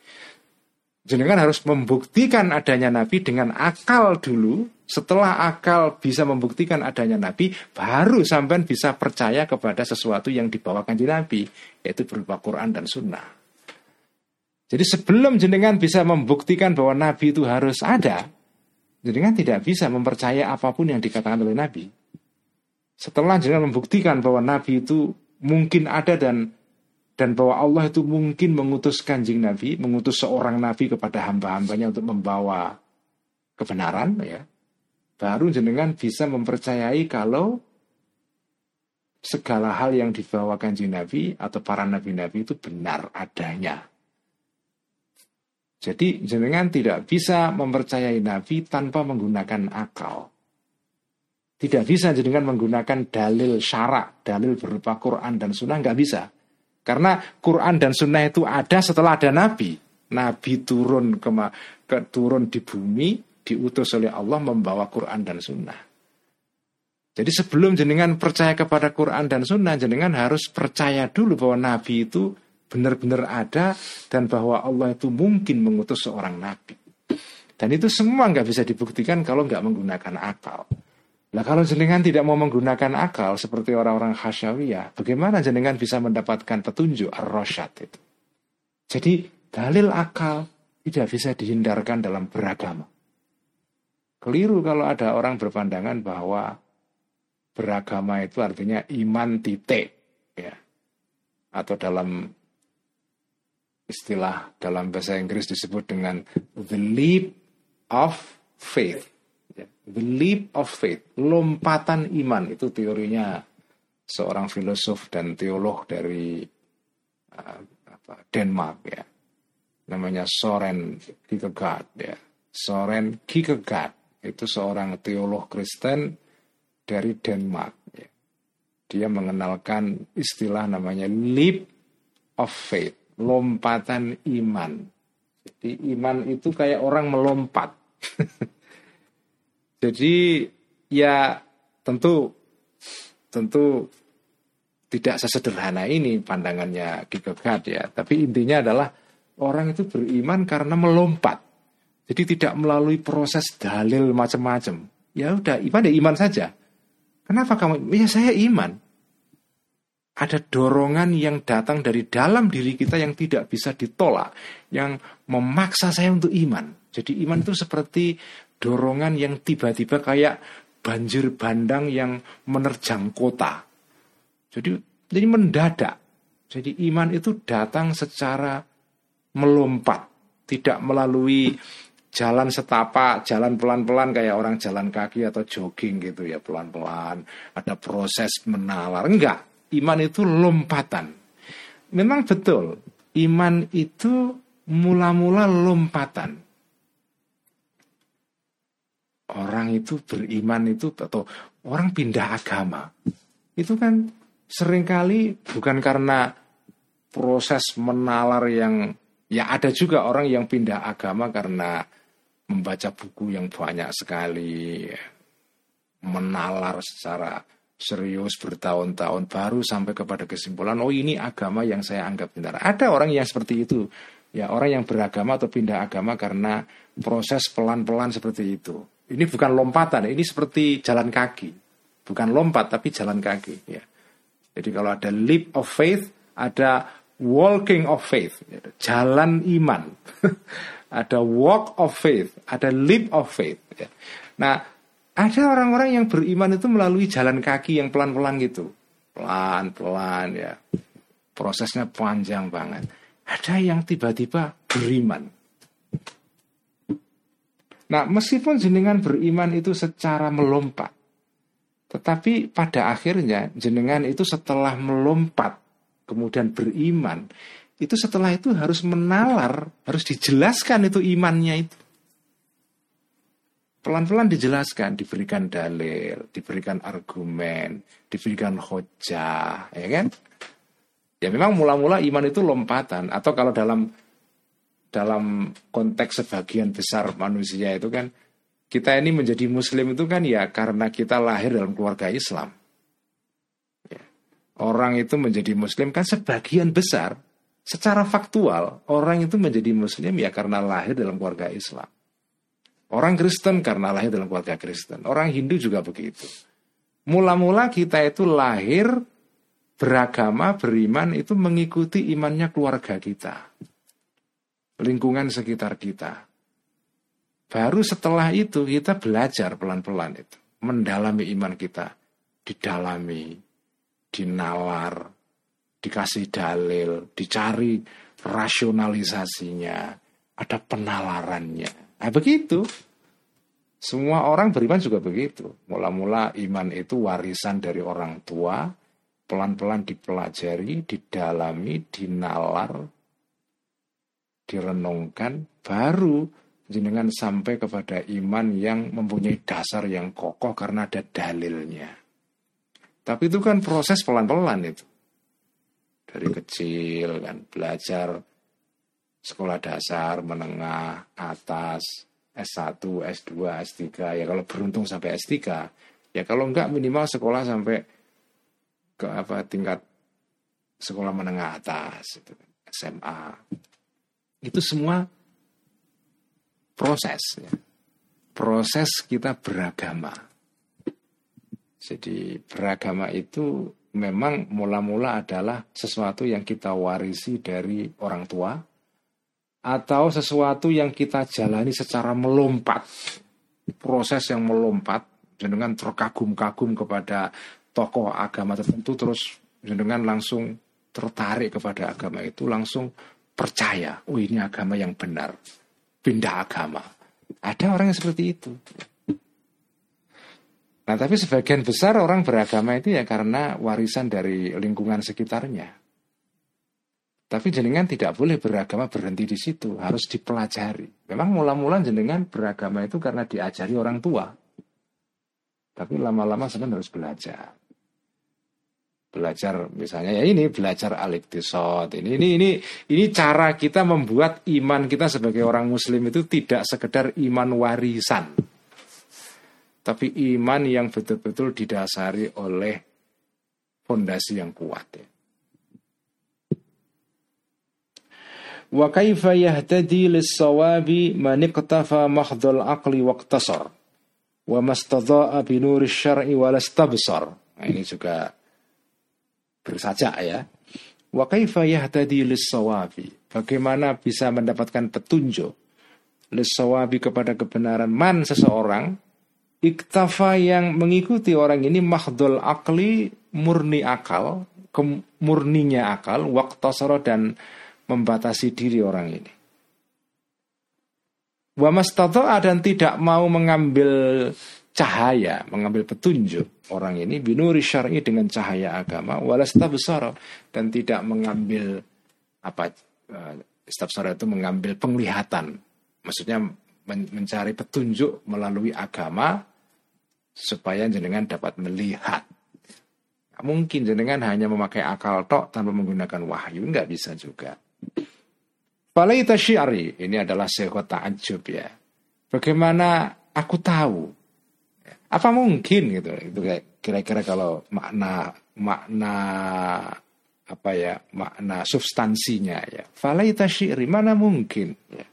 A: jenengan harus membuktikan adanya nabi dengan akal dulu. Setelah akal bisa membuktikan adanya nabi, baru sampai bisa percaya kepada sesuatu yang dibawakan di nabi, yaitu berupa Quran dan Sunnah. Jadi sebelum jenengan bisa membuktikan bahwa nabi itu harus ada, jenengan tidak bisa mempercaya apa pun yang dikatakan oleh nabi. Setelah jenengan membuktikan bahwa nabi itu mungkin ada dan dan bahwa Allah itu mungkin mengutus kanjeng Nabi, mengutus seorang Nabi kepada hamba-hambanya untuk membawa kebenaran, ya, baru jenengan bisa mempercayai kalau segala hal yang dibawa kanjeng Nabi atau para Nabi-Nabi itu benar adanya. Jadi jenengan tidak bisa mempercayai Nabi tanpa menggunakan akal. Tidak bisa jenengan menggunakan dalil syarak, dalil berupa Quran dan Sunnah, nggak bisa. Karena Quran dan Sunnah itu ada setelah ada Nabi. Nabi turun ke, ke turun di bumi, diutus oleh Allah membawa Quran dan Sunnah. Jadi sebelum jenengan percaya kepada Quran dan Sunnah, jenengan harus percaya dulu bahwa Nabi itu benar-benar ada dan bahwa Allah itu mungkin mengutus seorang Nabi. Dan itu semua nggak bisa dibuktikan kalau nggak menggunakan akal. Nah kalau jenengan tidak mau menggunakan akal seperti orang-orang khasyawiyah, bagaimana jenengan bisa mendapatkan petunjuk ar-rasyad itu? Jadi dalil akal tidak bisa dihindarkan dalam beragama. Keliru kalau ada orang berpandangan bahwa beragama itu artinya iman titik, ya. Atau dalam istilah dalam bahasa Inggris disebut dengan the leap of faith. The leap of faith, lompatan iman itu teorinya seorang filosof dan teolog dari uh, apa, Denmark ya. Namanya Soren Kierkegaard ya. Soren Kierkegaard itu seorang teolog Kristen dari Denmark ya. Dia mengenalkan istilah namanya leap of faith, lompatan iman. Jadi iman itu kayak orang melompat. Jadi ya tentu tentu tidak sesederhana ini pandangannya Kierkegaard ya. Tapi intinya adalah orang itu beriman karena melompat. Jadi tidak melalui proses dalil macam-macam. Ya udah, iman ya iman saja. Kenapa kamu? Ya saya iman. Ada dorongan yang datang dari dalam diri kita yang tidak bisa ditolak, yang memaksa saya untuk iman. Jadi iman itu seperti dorongan yang tiba-tiba kayak banjir bandang yang menerjang kota. Jadi jadi mendadak. Jadi iman itu datang secara melompat, tidak melalui jalan setapak, jalan pelan-pelan kayak orang jalan kaki atau jogging gitu ya pelan-pelan. Ada proses menalar. Enggak, iman itu lompatan. Memang betul, iman itu mula-mula lompatan. Orang itu beriman itu atau orang pindah agama. Itu kan sering kali bukan karena proses menalar yang ya ada juga orang yang pindah agama karena membaca buku yang banyak sekali menalar secara serius bertahun-tahun baru sampai kepada kesimpulan oh ini agama yang saya anggap benar. Ada orang yang seperti itu. Ya, orang yang beragama atau pindah agama karena proses pelan-pelan seperti itu. Ini bukan lompatan, ini seperti jalan kaki. Bukan lompat tapi jalan kaki ya. Jadi kalau ada leap of faith, ada walking of faith, jalan iman. ada walk of faith, ada leap of faith. Ya. Nah, ada orang-orang yang beriman itu melalui jalan kaki yang pelan-pelan gitu. Pelan-pelan ya. Prosesnya panjang banget. Ada yang tiba-tiba beriman. Nah, meskipun jenengan beriman itu secara melompat, tetapi pada akhirnya jenengan itu setelah melompat, kemudian beriman, itu setelah itu harus menalar, harus dijelaskan itu imannya itu. Pelan-pelan dijelaskan, diberikan dalil, diberikan argumen, diberikan hojah, ya kan? Ya memang mula-mula iman itu lompatan atau kalau dalam dalam konteks sebagian besar manusia itu kan kita ini menjadi muslim itu kan ya karena kita lahir dalam keluarga Islam. Ya. Orang itu menjadi muslim kan sebagian besar secara faktual orang itu menjadi muslim ya karena lahir dalam keluarga Islam. Orang Kristen karena lahir dalam keluarga Kristen. Orang Hindu juga begitu. Mula-mula kita itu lahir beragama, beriman itu mengikuti imannya keluarga kita. Lingkungan sekitar kita. Baru setelah itu kita belajar pelan-pelan itu. Mendalami iman kita. Didalami, dinalar, dikasih dalil, dicari rasionalisasinya, ada penalarannya. Nah begitu. Semua orang beriman juga begitu. Mula-mula iman itu warisan dari orang tua, pelan-pelan dipelajari, didalami, dinalar, direnungkan, baru jenengan sampai kepada iman yang mempunyai dasar yang kokoh karena ada dalilnya. Tapi itu kan proses pelan-pelan itu. Dari kecil kan belajar sekolah dasar, menengah, atas, S1, S2, S3. Ya kalau beruntung sampai S3, ya kalau enggak minimal sekolah sampai ke apa tingkat sekolah menengah atas, itu, SMA. Itu semua proses ya. Proses kita beragama. Jadi beragama itu memang mula-mula adalah sesuatu yang kita warisi dari orang tua, atau sesuatu yang kita jalani secara melompat proses yang melompat dengan terkagum-kagum kepada tokoh agama tertentu terus dengan langsung tertarik kepada agama itu langsung percaya oh ini agama yang benar pindah agama ada orang yang seperti itu nah tapi sebagian besar orang beragama itu ya karena warisan dari lingkungan sekitarnya tapi jenengan tidak boleh beragama berhenti di situ, harus dipelajari. Memang mula-mula jenengan beragama itu karena diajari orang tua. Tapi lama-lama sebenarnya harus belajar. Belajar misalnya ya ini belajar aliktisot. Ini ini ini ini cara kita membuat iman kita sebagai orang muslim itu tidak sekedar iman warisan. Tapi iman yang betul-betul didasari oleh fondasi yang kuat ya. Wa kaifa yahtadi lis-sawabi man iqtafa mahdhal aqli waqtasar wa mastadha'a bi nuri syar'i wa lastabsar. Nah, ini juga bersaja ya. Wa kaifa yahtadi lis-sawabi? Bagaimana bisa mendapatkan petunjuk lis-sawabi kepada kebenaran man seseorang iktafa yang mengikuti orang ini mahdhul akli murni akal, murninya akal, waktasara dan membatasi diri orang ini. Wa mastata'a dan tidak mau mengambil cahaya, mengambil petunjuk orang ini binuri syar'i dengan cahaya agama besar dan tidak mengambil apa istabsara itu mengambil penglihatan. Maksudnya mencari petunjuk melalui agama supaya jenengan dapat melihat. Mungkin jenengan hanya memakai akal tok tanpa menggunakan wahyu, nggak bisa juga. Falaita syiari, ini adalah sehat ta'ajub ya. Bagaimana aku tahu? Apa mungkin gitu? Itu kira-kira kalau makna makna apa ya makna substansinya ya. Falaita syiari mana mungkin? Ya.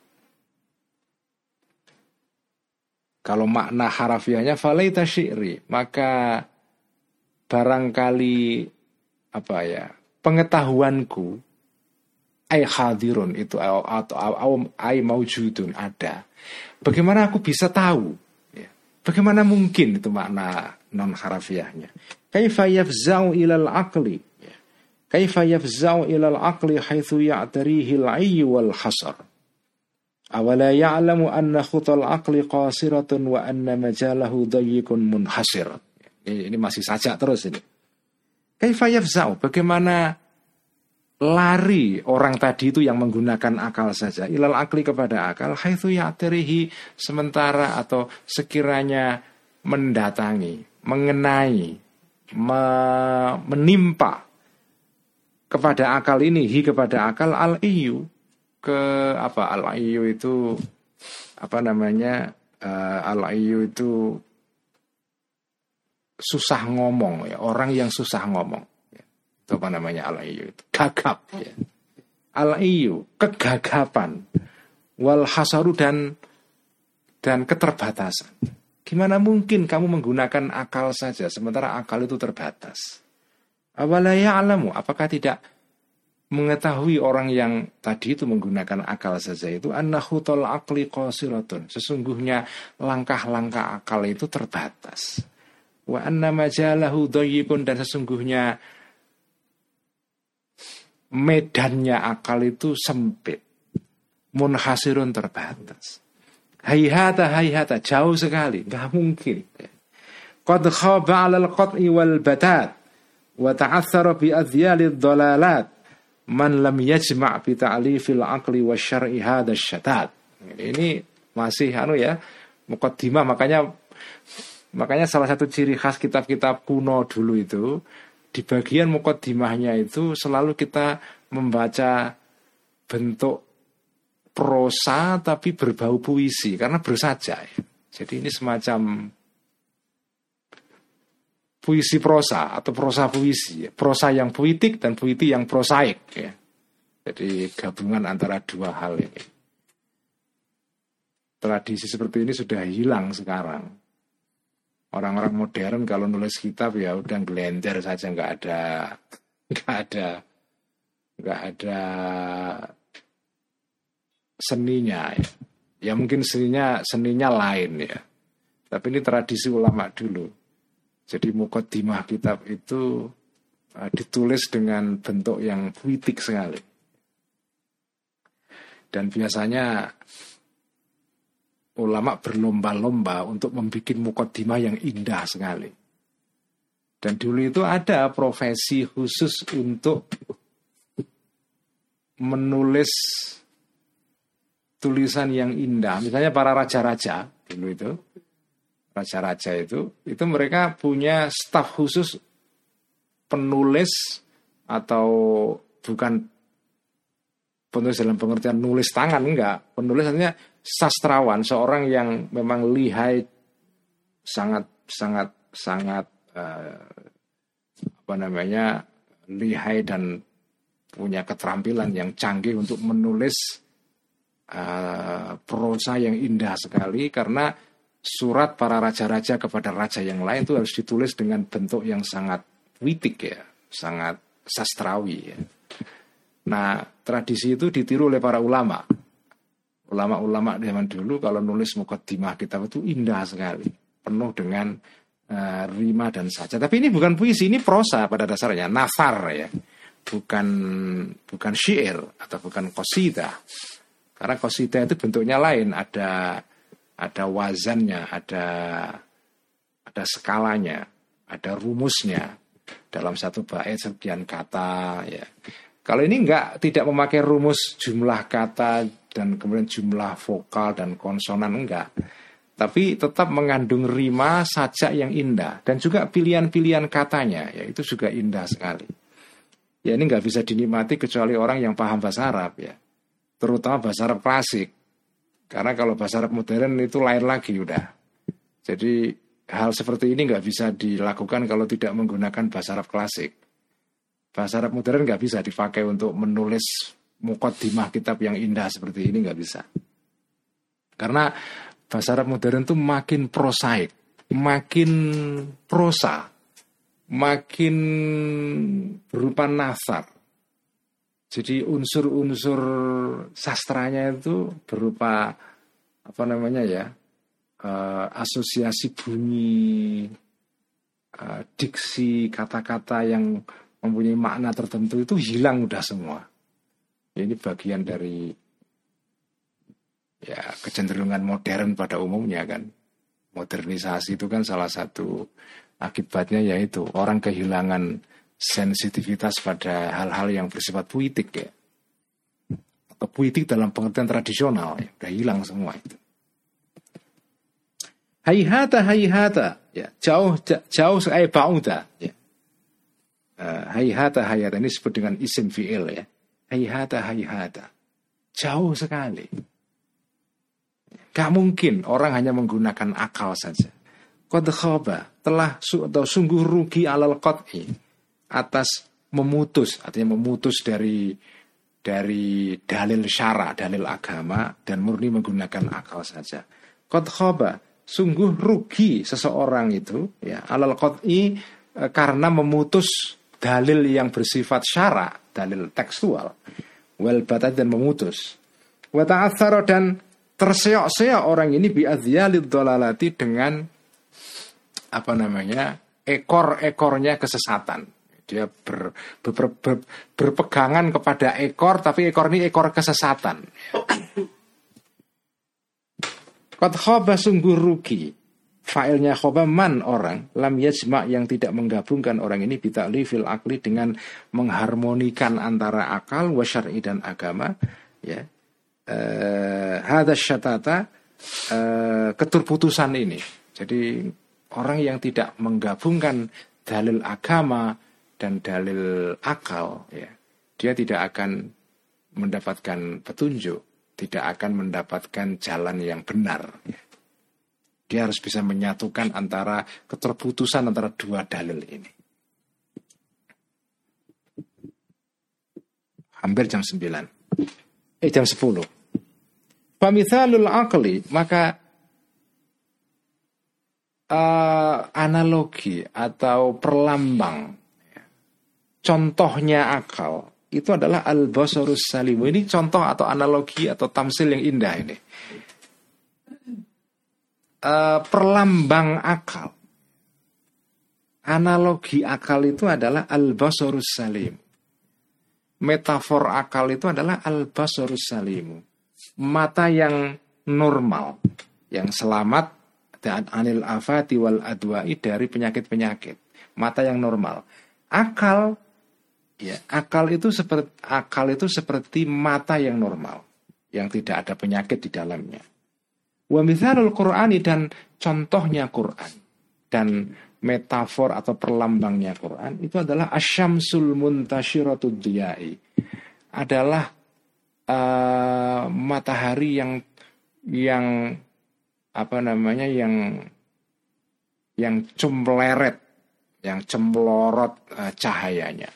A: Kalau makna harafiahnya falaita syi'ri, maka barangkali apa ya pengetahuanku ay hadirun itu atau ay maujudun ada. Bagaimana aku bisa tahu? Bagaimana mungkin itu makna non harafiahnya? Kaifa yafza'u ilal aqli? Kaifa yafza'u ilal aqli haitsu ya'tarihi al-ayyu wal hasar? Awala ya'lamu anna khutal aqli qasiratun wa anna majalahu dayyikun munhasir. Ini masih saja terus ini. Kaifa yafza'u? Bagaimana lari orang tadi itu yang menggunakan akal saja. Ilal akli kepada akal haitsu ya'tirihi sementara atau sekiranya mendatangi mengenai me, menimpa kepada akal ini hi kepada akal al iyu ke apa al iyu itu apa namanya uh, al iyu itu susah ngomong ya orang yang susah ngomong itu apa namanya? Al-iyu itu. Gagap ya. al-iyu kegagapan. Wal hasaru dan dan keterbatasan. Gimana mungkin kamu menggunakan akal saja sementara akal itu terbatas? Awalaya alamu apakah tidak mengetahui orang yang tadi itu menggunakan akal saja itu? Annahutul akli qasiratun. Sesungguhnya langkah-langkah akal itu terbatas. Wa anna majalahu dan sesungguhnya medannya akal itu sempit. Munhasirun terbatas. Hayhata hayhata jauh sekali, nggak mungkin. Qad khaba 'ala al-qat'i wal batat wa ta'athara bi adhyali dhalalat man lam yajma' bi ta'lifil aqli wa syar'i hadha syatat. Ini masih anu ya, mukaddimah makanya makanya salah satu ciri khas kitab-kitab kuno dulu itu di bagian mukodimahnya itu selalu kita membaca bentuk prosa tapi berbau puisi karena bersaja. Jadi ini semacam puisi prosa atau prosa puisi, prosa yang puitik dan puiti yang prosaik ya. Jadi gabungan antara dua hal ini. Tradisi seperti ini sudah hilang sekarang orang-orang modern kalau nulis kitab ya udah gelender saja nggak ada nggak ada nggak ada seninya. Ya. ya mungkin seninya seninya lain ya. Tapi ini tradisi ulama dulu. Jadi mukaddimah kitab itu uh, ditulis dengan bentuk yang puitik sekali. Dan biasanya ulama berlomba-lomba untuk membuat mukaddimah yang indah sekali. Dan dulu itu ada profesi khusus untuk menulis tulisan yang indah. Misalnya para raja-raja dulu itu, raja-raja itu, itu mereka punya staf khusus penulis atau bukan penulis dalam pengertian nulis tangan enggak, penulis artinya sastrawan, seorang yang memang lihai sangat sangat sangat uh, apa namanya lihai dan punya keterampilan yang canggih untuk menulis uh, prosa yang indah sekali karena surat para raja-raja kepada raja yang lain itu harus ditulis dengan bentuk yang sangat witik ya, sangat sastrawi ya. Nah, tradisi itu ditiru oleh para ulama ulama-ulama zaman dulu kalau nulis mukaddimah kitab itu indah sekali, penuh dengan uh, rima dan saja. Tapi ini bukan puisi, ini prosa pada dasarnya, nafar ya, bukan bukan syair atau bukan qasidah. Karena kosida itu bentuknya lain, ada ada wazannya, ada ada skalanya, ada rumusnya dalam satu bait sekian kata ya. Kalau ini enggak tidak memakai rumus jumlah kata dan kemudian jumlah vokal dan konsonan enggak. Tapi tetap mengandung rima sajak yang indah dan juga pilihan-pilihan katanya ya itu juga indah sekali. Ya ini nggak bisa dinikmati kecuali orang yang paham bahasa Arab ya terutama bahasa Arab klasik. Karena kalau bahasa Arab modern itu lain lagi udah. Jadi hal seperti ini nggak bisa dilakukan kalau tidak menggunakan bahasa Arab klasik. Bahasa Arab modern nggak bisa dipakai untuk menulis mukaddimah kitab yang indah seperti ini nggak bisa. Karena bahasa Arab modern itu makin prosaik, makin prosa, makin berupa nasar, jadi unsur-unsur sastranya itu berupa apa namanya ya uh, asosiasi bunyi, uh, diksi kata-kata yang mempunyai makna tertentu itu hilang udah semua. Ini bagian dari ya kecenderungan modern pada umumnya kan. Modernisasi itu kan salah satu akibatnya yaitu orang kehilangan sensitivitas pada hal-hal yang bersifat puitik ya. Atau puitik dalam pengertian tradisional ya, udah hilang semua itu. Hayhata hayhata ya, jauh jauh sekali bauda ya. Uh, hayhata hayhata ini disebut dengan isim fi'il ya. Hayhata hayhata. Jauh sekali. Gak mungkin orang hanya menggunakan akal saja. Qad khaba telah atau sungguh rugi alal qat'i atas memutus artinya memutus dari dari dalil syara, dalil agama dan murni menggunakan akal saja. Qad khaba, sungguh rugi seseorang itu ya alal qad'i e, karena memutus dalil yang bersifat syara, dalil tekstual. Wal batat dan memutus. Wa dan terseok-seok orang ini bi dolalati dengan apa namanya? ekor-ekornya kesesatan dia ber, ber, ber, ber, berpegangan kepada ekor tapi ekor ini ekor kesesatan Kot sungguh rugi Failnya khoba man orang. Lam yajma yang tidak menggabungkan orang ini Bita'li fil akli dengan Mengharmonikan antara akal Wasyari dan agama Ya. Eh, Hadas syatata eh, Keterputusan ini. Jadi orang yang tidak menggabungkan Dalil agama dan dalil akal ya dia tidak akan mendapatkan petunjuk tidak akan mendapatkan jalan yang benar. ya. Dia harus bisa menyatukan antara keterputusan antara dua dalil ini hampir jam 9 eh jam 10 Famithalul akli maka uh, analogi atau perlambang contohnya akal itu adalah al basarus salim. Ini contoh atau analogi atau tamsil yang indah ini. Uh, perlambang akal. Analogi akal itu adalah al basarus salim. Metafor akal itu adalah al basarus salim. Mata yang normal, yang selamat dan anil afati wal adwa'i dari penyakit-penyakit. Mata yang normal. Akal Ya, akal itu seperti akal itu seperti mata yang normal, yang tidak ada penyakit di dalamnya. Wa mithalul Qur'ani dan contohnya Quran dan metafor atau perlambangnya Quran itu adalah asyamsul muntashiratud diyai. Adalah uh, matahari yang yang apa namanya yang yang cemleret, yang cemlorot uh, cahayanya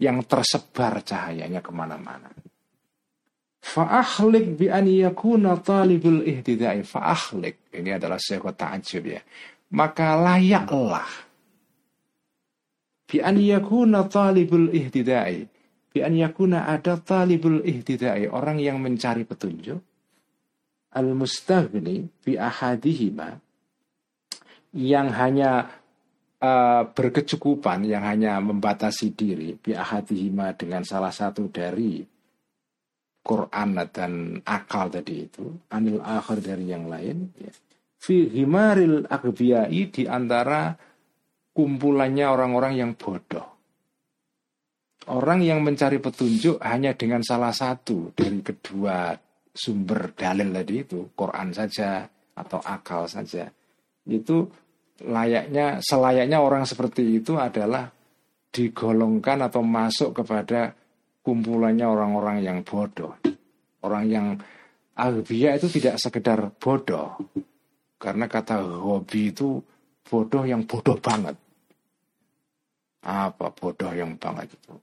A: yang tersebar cahayanya ke mana-mana. Fa'akhlik bi an yakuna talibul ihtidai. Fa'akhlik. Ini adalah sebuah ta'ajub ya. Maka layaklah. Bi an yakuna talibul ihtidai. Bi an yakuna ada talibul ihtidai. Orang yang mencari petunjuk. Al-mustaghni bi ahadihima. Yang hanya uh, berkecukupan yang hanya membatasi diri biahadihima dengan salah satu dari Quran dan akal tadi itu anil akhir dari yang lain ya. fi himaril agbiyai di antara kumpulannya orang-orang yang bodoh orang yang mencari petunjuk hanya dengan salah satu dari kedua sumber dalil tadi itu Quran saja atau akal saja itu layaknya selayaknya orang seperti itu adalah digolongkan atau masuk kepada kumpulannya orang-orang yang bodoh. Orang yang albia itu tidak sekedar bodoh. Karena kata hobi itu bodoh yang bodoh banget. Apa bodoh yang banget itu?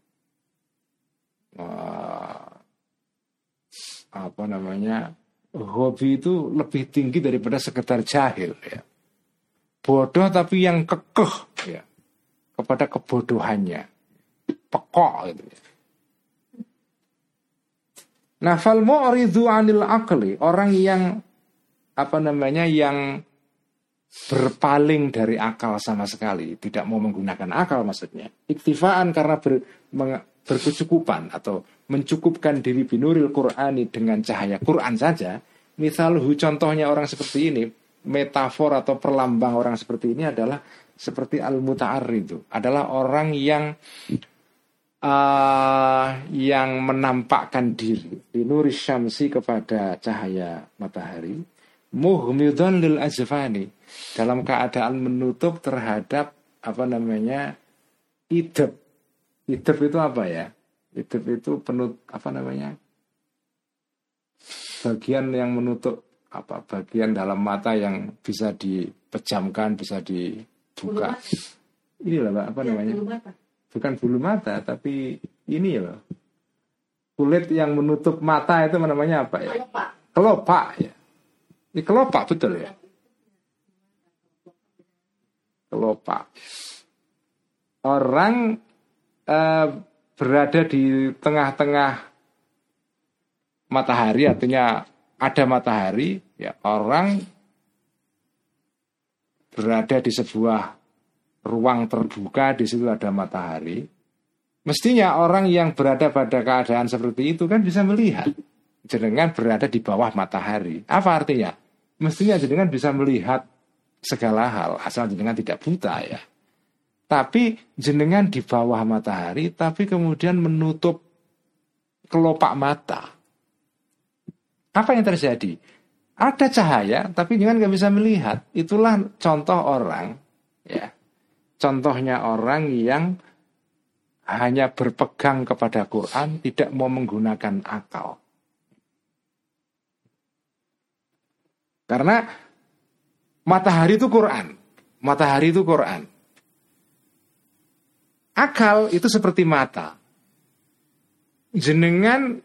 A: apa namanya? Hobi itu lebih tinggi daripada sekedar jahil ya. Bodoh tapi yang kekeh ya kepada kebodohannya. Pekok gitu ya. Nah, fal mu'ridu anil akli, orang yang apa namanya yang berpaling dari akal sama sekali, tidak mau menggunakan akal maksudnya. Iktifaan karena ber, berkecukupan atau mencukupkan diri binuril Qur'ani dengan cahaya Quran saja. Misalhu contohnya orang seperti ini, metafor atau perlambang orang seperti ini adalah seperti al itu adalah orang yang uh, yang menampakkan diri. Binuri syamsi kepada cahaya matahari. Muhmidun lil azfani dalam keadaan menutup terhadap apa namanya idep. Idep itu apa ya? Idep itu penut apa namanya? Bagian yang menutup apa bagian dalam mata yang bisa dipejamkan bisa dibuka. Ini lah apa ya, namanya bukan bulu mata tapi ini ya loh. Kulit yang menutup mata itu namanya apa ya? Kelopak, kelopak ya. Ini kelopak betul ya? Kelopak. Orang eh, berada di tengah-tengah matahari artinya ada matahari ya orang berada di sebuah ruang terbuka, di situ ada matahari. Mestinya orang yang berada pada keadaan seperti itu kan bisa melihat jenengan berada di bawah matahari. Apa artinya? Mestinya jenengan bisa melihat segala hal asal jenengan tidak buta ya. Tapi jenengan di bawah matahari tapi kemudian menutup kelopak mata. Apa yang terjadi? Ada cahaya tapi jangan nggak bisa melihat. Itulah contoh orang ya contohnya orang yang hanya berpegang kepada Quran, tidak mau menggunakan akal. Karena matahari itu Quran, matahari itu Quran. Akal itu seperti mata. Jenengan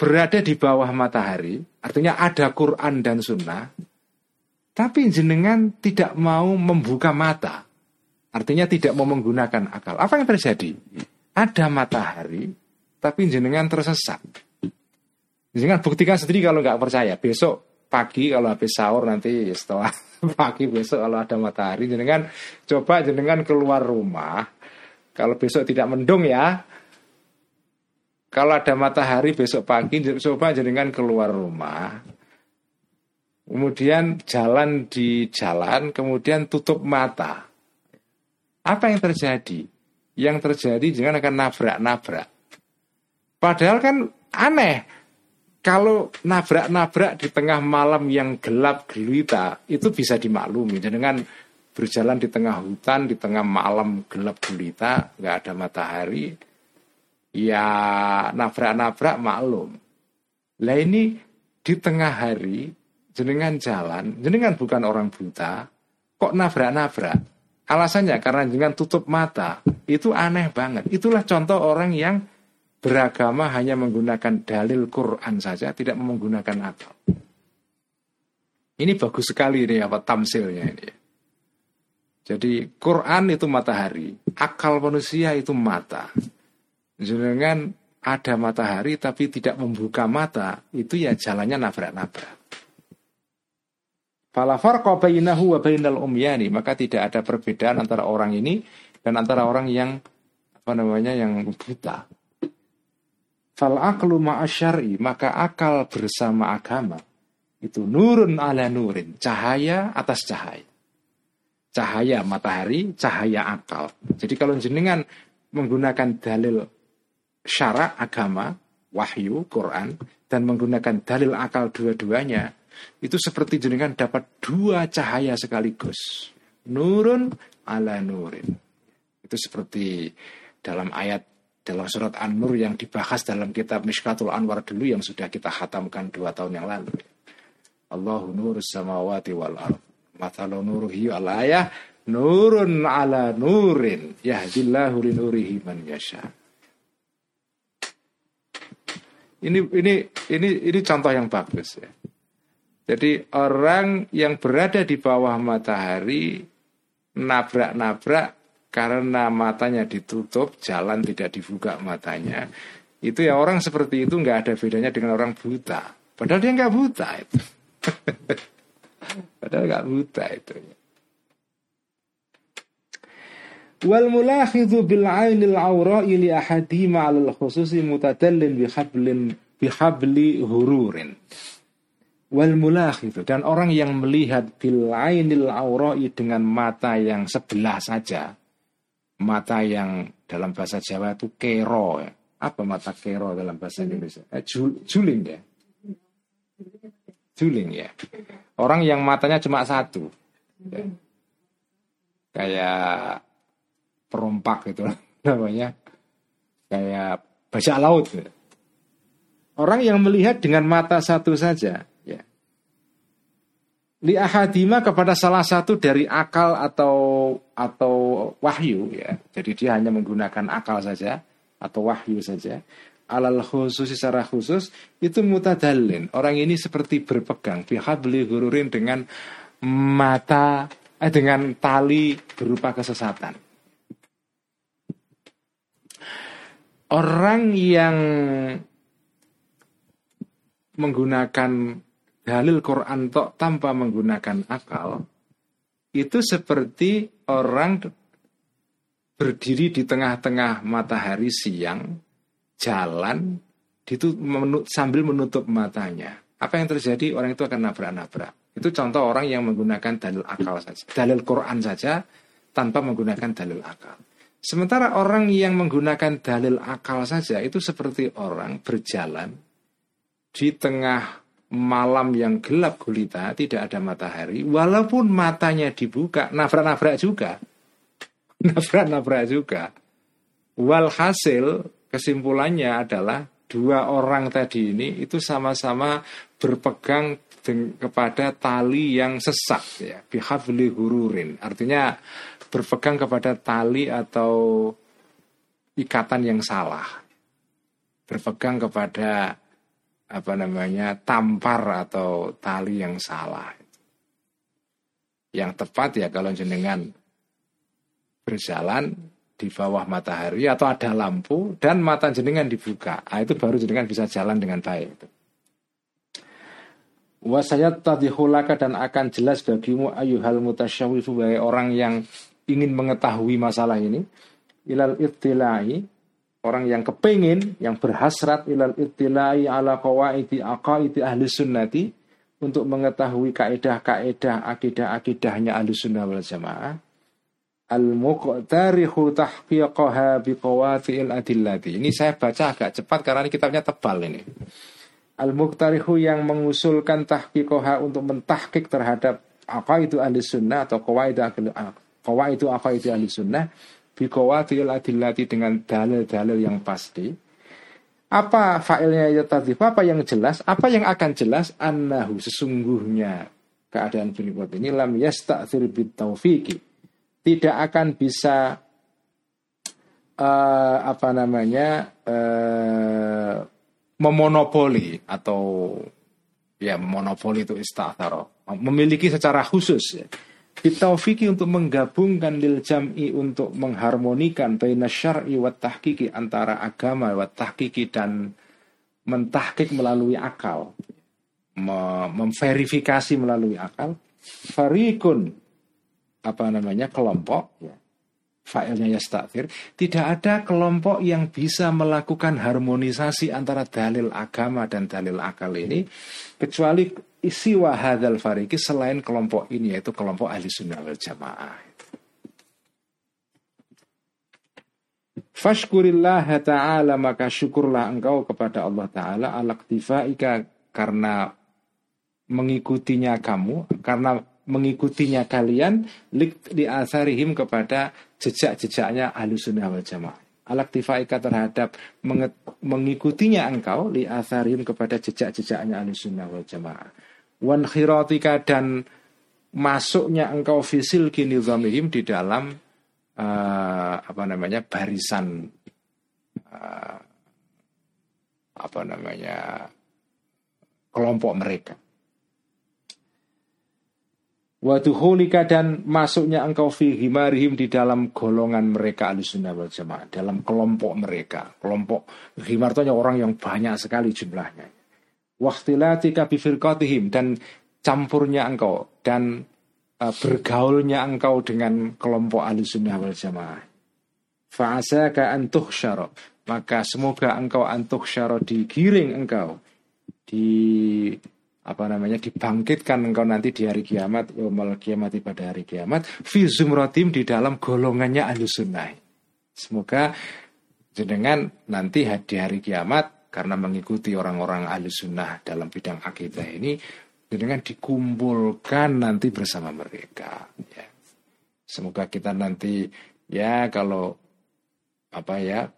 A: berada di bawah matahari, artinya ada Quran dan Sunnah, tapi jenengan tidak mau membuka mata. Artinya tidak mau menggunakan akal. Apa yang terjadi? Ada matahari, tapi jenengan tersesat. Jenengan buktikan sendiri kalau nggak percaya. Besok pagi kalau habis sahur nanti setelah pagi besok kalau ada matahari, jenengan coba jenengan keluar rumah. Kalau besok tidak mendung ya, kalau ada matahari besok pagi, coba jenengan keluar rumah. Kemudian jalan di jalan, kemudian tutup mata. Apa yang terjadi? Yang terjadi jangan akan nabrak-nabrak. Padahal kan aneh. Kalau nabrak-nabrak di tengah malam yang gelap gelita itu bisa dimaklumi. Dengan berjalan di tengah hutan, di tengah malam gelap gelita, nggak ada matahari, ya nabrak-nabrak maklum. Lah ini di tengah hari, jenengan jalan, jenengan bukan orang buta, kok nabrak-nabrak? Alasannya karena dengan tutup mata itu aneh banget. Itulah contoh orang yang beragama hanya menggunakan dalil Quran saja, tidak menggunakan akal. Ini bagus sekali ini apa tamsilnya ini. Jadi Quran itu matahari, akal manusia itu mata. Jangan ada matahari tapi tidak membuka mata, itu ya jalannya nabrak-nabrak. Fala farqa bainahu wa bainal umyani, maka tidak ada perbedaan antara orang ini dan antara orang yang apa namanya yang buta. Fal aklu ma'asyari, maka akal bersama agama itu nurun ala nurin, cahaya atas cahaya. Cahaya matahari, cahaya akal. Jadi kalau jenengan menggunakan dalil syarak agama, wahyu, Quran, dan menggunakan dalil akal dua-duanya, itu seperti jenengan dapat dua cahaya sekaligus. Nurun ala nurin. Itu seperti dalam ayat dalam surat An-Nur yang dibahas dalam kitab Mishkatul Anwar dulu yang sudah kita khatamkan dua tahun yang lalu. Allahu nurus samawati wal ard. Mathalu nuruhi al ayah nurun ala nurin yahdillahu li nurihi man yasha. Ini ini ini ini contoh yang bagus ya. Jadi orang yang berada di bawah matahari nabrak-nabrak karena matanya ditutup, jalan tidak dibuka matanya. Itu ya orang seperti itu nggak ada bedanya dengan orang buta. Padahal dia nggak buta itu. Padahal nggak buta itu. Wal mulakhidhu bil ainil awra'i li ahadima 'ala al-khususi mutadallin bi hablin bi habli hururin. Wal mulakhidhu dan orang yang melihat bil ainil awra'i dengan mata yang sebelah saja mata yang dalam bahasa Jawa itu kero ya. Apa mata kero dalam bahasa Indonesia? Eh, jul, juling ya. Juling ya. Orang yang matanya cuma satu. Ya. Kayak perompak gitu namanya. Kayak bajak laut. Ya. Orang yang melihat dengan mata satu saja li ahadima kepada salah satu dari akal atau atau wahyu ya. Jadi dia hanya menggunakan akal saja atau wahyu saja. Alal khusus secara khusus itu mutadallin. Orang ini seperti berpegang bihabli gururin dengan mata eh, dengan tali berupa kesesatan. Orang yang menggunakan dalil Quran tok tanpa menggunakan akal itu seperti orang berdiri di tengah-tengah matahari siang jalan itu sambil menutup matanya. Apa yang terjadi? Orang itu akan nabrak-nabrak. Itu contoh orang yang menggunakan dalil akal saja dalil Quran saja tanpa menggunakan dalil akal. Sementara orang yang menggunakan dalil akal saja itu seperti orang berjalan di tengah malam yang gelap gulita, tidak ada matahari, walaupun matanya dibuka, nabrak-nabrak juga. Nabrak-nabrak juga. Walhasil kesimpulannya adalah dua orang tadi ini itu sama-sama berpegang kepada tali yang sesat ya, bihafli hururin. Artinya berpegang kepada tali atau ikatan yang salah. Berpegang kepada apa namanya tampar atau tali yang salah. Yang tepat ya kalau jenengan berjalan di bawah matahari atau ada lampu dan mata jenengan dibuka, nah, itu baru jenengan bisa jalan dengan baik. Wasayat tadihulaka dan akan jelas bagimu ayuhal mutasyawifu sebagai orang yang ingin mengetahui masalah ini ilal ittilai orang yang kepingin, yang berhasrat ilal ittilai ala qawaidi aqaidi ahli sunnati untuk mengetahui kaidah-kaidah akidah-akidahnya ahli sunnah wal jamaah al muqtarihu tahqiqaha biqawati'il adillati. Ini saya baca agak cepat karena ini kitabnya tebal ini. Al muqtarihu yang mengusulkan tahqiqaha untuk mentahkik terhadap apa itu ahli sunnah atau itu ahli sunnah biqawatil adillati dengan dalil-dalil yang pasti. Apa failnya ya tadi? Apa yang jelas? Apa yang akan jelas? Annahu sesungguhnya keadaan berikut ini lam yasta'thir bitaufiqi. Tidak akan bisa uh, apa namanya uh, memonopoli atau ya monopoli itu ista'tharo memiliki secara khusus ya Bitaufiki untuk menggabungkan lil jam'i untuk mengharmonikan baina syar'i wa tahqiqi antara agama wa tahqiqi dan mentahkik melalui akal. Memverifikasi melalui akal. Farikun apa namanya kelompok ya. fa'ilnya tidak ada kelompok yang bisa melakukan harmonisasi antara dalil agama dan dalil akal ini kecuali isi wahadal fariki selain kelompok ini yaitu kelompok ahli sunnah wal jamaah. Fashkurillah ta'ala maka syukurlah engkau kepada Allah ta'ala alaktifaika karena mengikutinya kamu karena mengikutinya kalian di asarihim kepada jejak-jejaknya ahli sunnah wal jamaah. Alaktifaika terhadap mengikutinya engkau li asarihim kepada jejak-jejaknya ahli sunnah wal jamaah. Wan khiratika dan masuknya engkau fisil kini di dalam uh, apa namanya barisan uh, apa namanya kelompok mereka. Waduhulika dan masuknya engkau fi himarihim di dalam golongan mereka alusunnah wal jamaah dalam kelompok mereka kelompok himar itu orang yang banyak sekali jumlahnya waktilatika bifirqatihim dan campurnya engkau dan uh, bergaulnya engkau dengan kelompok alusunnah wal jamaah. Fa'asaka antuh syaro maka semoga engkau antuh syaro digiring engkau di apa namanya dibangkitkan engkau nanti di hari kiamat yaumul kiamat pada hari kiamat fi zumratim di dalam golongannya ahli sunnah. Semoga jenengan nanti di hari kiamat karena mengikuti orang-orang ahli sunnah dalam bidang akidah ini jenengan dikumpulkan nanti bersama mereka ya. semoga kita nanti ya kalau apa ya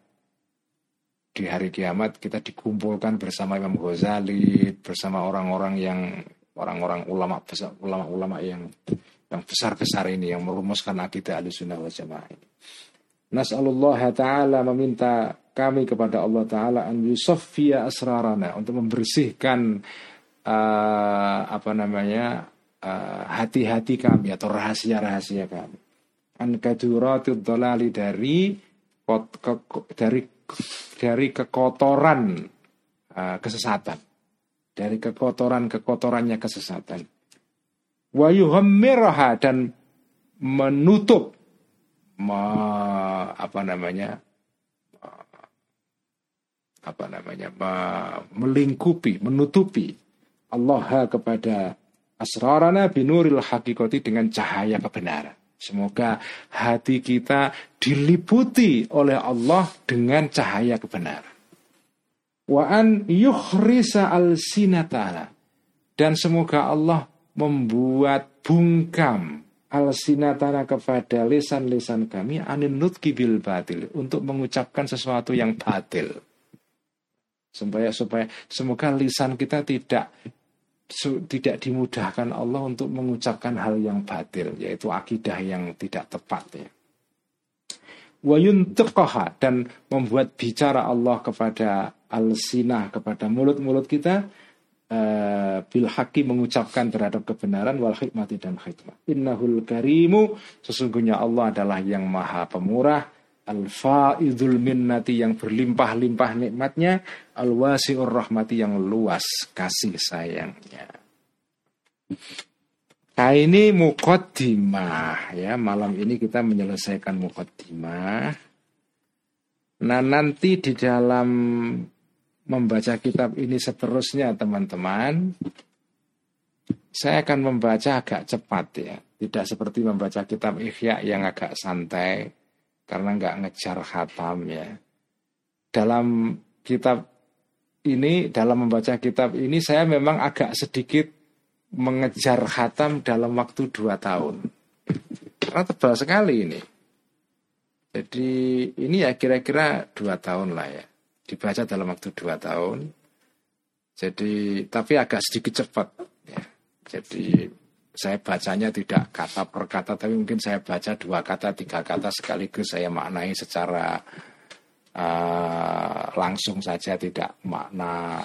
A: di hari kiamat kita dikumpulkan bersama Imam Ghazali, bersama orang-orang yang orang-orang ulama besar, ulama-ulama yang yang besar-besar ini yang merumuskan akidah Ahlussunnah wal Jamaah ini. Taala meminta kami kepada Allah taala an yusaffiya asrarana untuk membersihkan uh, apa namanya uh, hati-hati kami atau rahasia-rahasia kami. An kaduratud dalali dari dari dari kekotoran uh, kesesatan. Dari kekotoran-kekotorannya kesesatan. Wa dan menutup me, apa namanya apa namanya me, melingkupi menutupi Allah kepada asrarana binuril hakikoti dengan cahaya kebenaran Semoga hati kita diliputi oleh Allah dengan cahaya kebenaran. Wa an yukhrisa al sinatana. Dan semoga Allah membuat bungkam al sinatana kepada lisan-lisan kami anin nutki bil batil untuk mengucapkan sesuatu yang batil. Supaya supaya semoga lisan kita tidak tidak dimudahkan Allah untuk mengucapkan hal yang batil yaitu akidah yang tidak tepat ya. Dan membuat bicara Allah kepada al-sinah kepada mulut-mulut kita uh, bil haki mengucapkan terhadap kebenaran wal hikmati dan hikmah. Innahul karimu sesungguhnya Allah adalah yang maha pemurah Al-Faidul Minnati yang berlimpah-limpah nikmatnya Al-Wasi'ur Rahmati yang luas kasih sayangnya. Nah ini mukaddimah ya. Malam ini kita menyelesaikan mukaddimah Nah nanti di dalam membaca kitab ini seterusnya teman-teman Saya akan membaca agak cepat ya. Tidak seperti membaca kitab Ikhya yang agak santai karena nggak ngejar khatam ya. Dalam kitab ini, dalam membaca kitab ini saya memang agak sedikit mengejar khatam dalam waktu dua tahun. Karena tebal sekali ini. Jadi ini ya kira-kira dua tahun lah ya. Dibaca dalam waktu dua tahun. Jadi tapi agak sedikit cepat. Ya. Jadi saya bacanya tidak kata per kata, tapi mungkin saya baca dua kata, tiga kata sekaligus saya maknai secara uh, langsung saja, tidak makna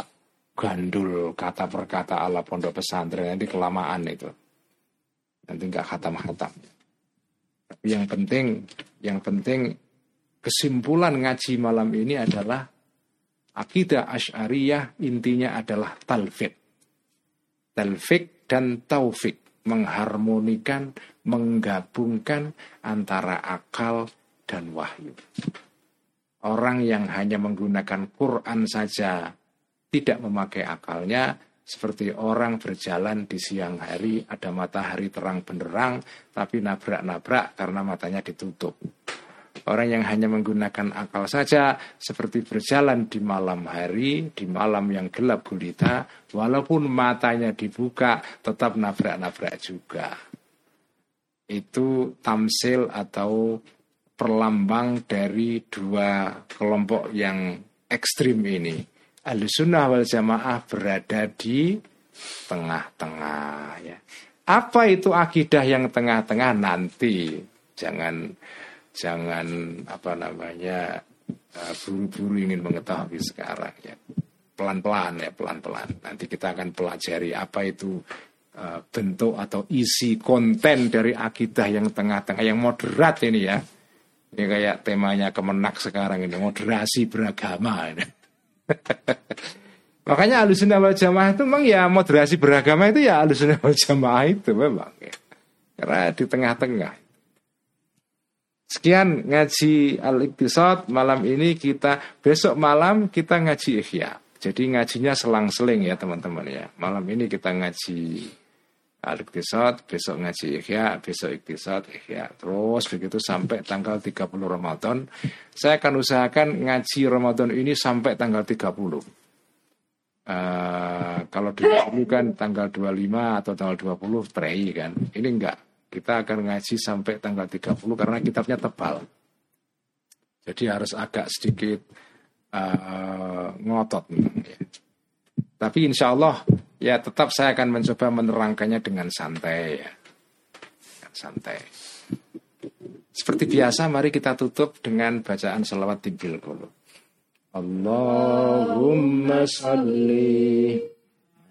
A: gandul kata per kata ala pondok pesantren. Nanti kelamaan itu. Nanti nggak khatam-khatam. Tapi yang penting yang penting kesimpulan ngaji malam ini adalah akidah asyariyah intinya adalah talfik talfik dan taufik mengharmonikan, menggabungkan antara akal dan wahyu. Orang yang hanya menggunakan Quran saja tidak memakai akalnya seperti orang berjalan di siang hari ada matahari terang benderang tapi nabrak-nabrak karena matanya ditutup. Orang yang hanya menggunakan akal saja seperti berjalan di malam hari, di malam yang gelap gulita, walaupun matanya dibuka tetap nabrak-nabrak juga. Itu tamsil atau perlambang dari dua kelompok yang ekstrim ini. Ahlussunnah wal Jamaah berada di tengah-tengah ya. Apa itu akidah yang tengah-tengah nanti? Jangan jangan apa namanya eh, buru-buru ingin mengetahui sekarang ya pelan-pelan ya pelan-pelan nanti kita akan pelajari apa itu uh, bentuk atau isi konten dari akidah yang tengah-tengah yang moderat ini ya ini kayak temanya kemenak sekarang ini moderasi beragama ini. makanya alusunah wal jamaah itu memang ya moderasi beragama itu ya alusunah wal jamaah itu memang ya. karena di tengah-tengah Sekian ngaji al-iqtisad malam ini kita besok malam kita ngaji ikhya. Jadi ngajinya selang-seling ya teman-teman ya. Malam ini kita ngaji al-iqtisad, besok ngaji ikhya, besok iqtisad, ikhya. Terus begitu sampai tanggal 30 Ramadan. Saya akan usahakan ngaji Ramadan ini sampai tanggal 30. Uh, eh, kalau dulu kan tanggal 25 atau tanggal 20 prei kan. Ini enggak kita akan ngaji sampai tanggal 30 karena kitabnya tebal. Jadi harus agak sedikit uh, ngotot. Tapi insya Allah ya tetap saya akan mencoba menerangkannya dengan santai ya. Santai. Seperti biasa mari kita tutup dengan bacaan salawat tibil qulub. Allahumma salli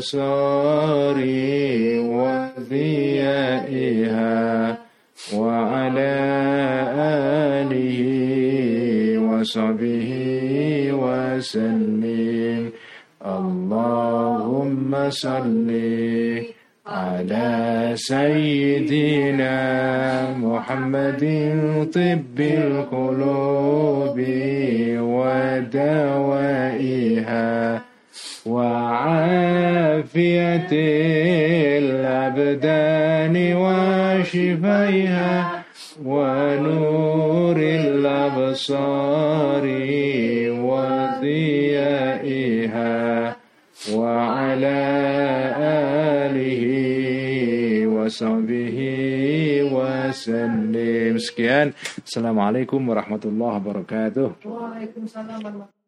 A: الأبصار وضيائها وعلى آله وصحبه وسلم. اللهم صلِّ على سيدنا محمد طب القلوب ودوائها وتدفية الأبدان وشفيها ونور الأبصار وضيائها وعلى آله وصحبه وسلم. سكيان السلام عليكم ورحمة الله وبركاته. وعليكم السلام ورحمة الله.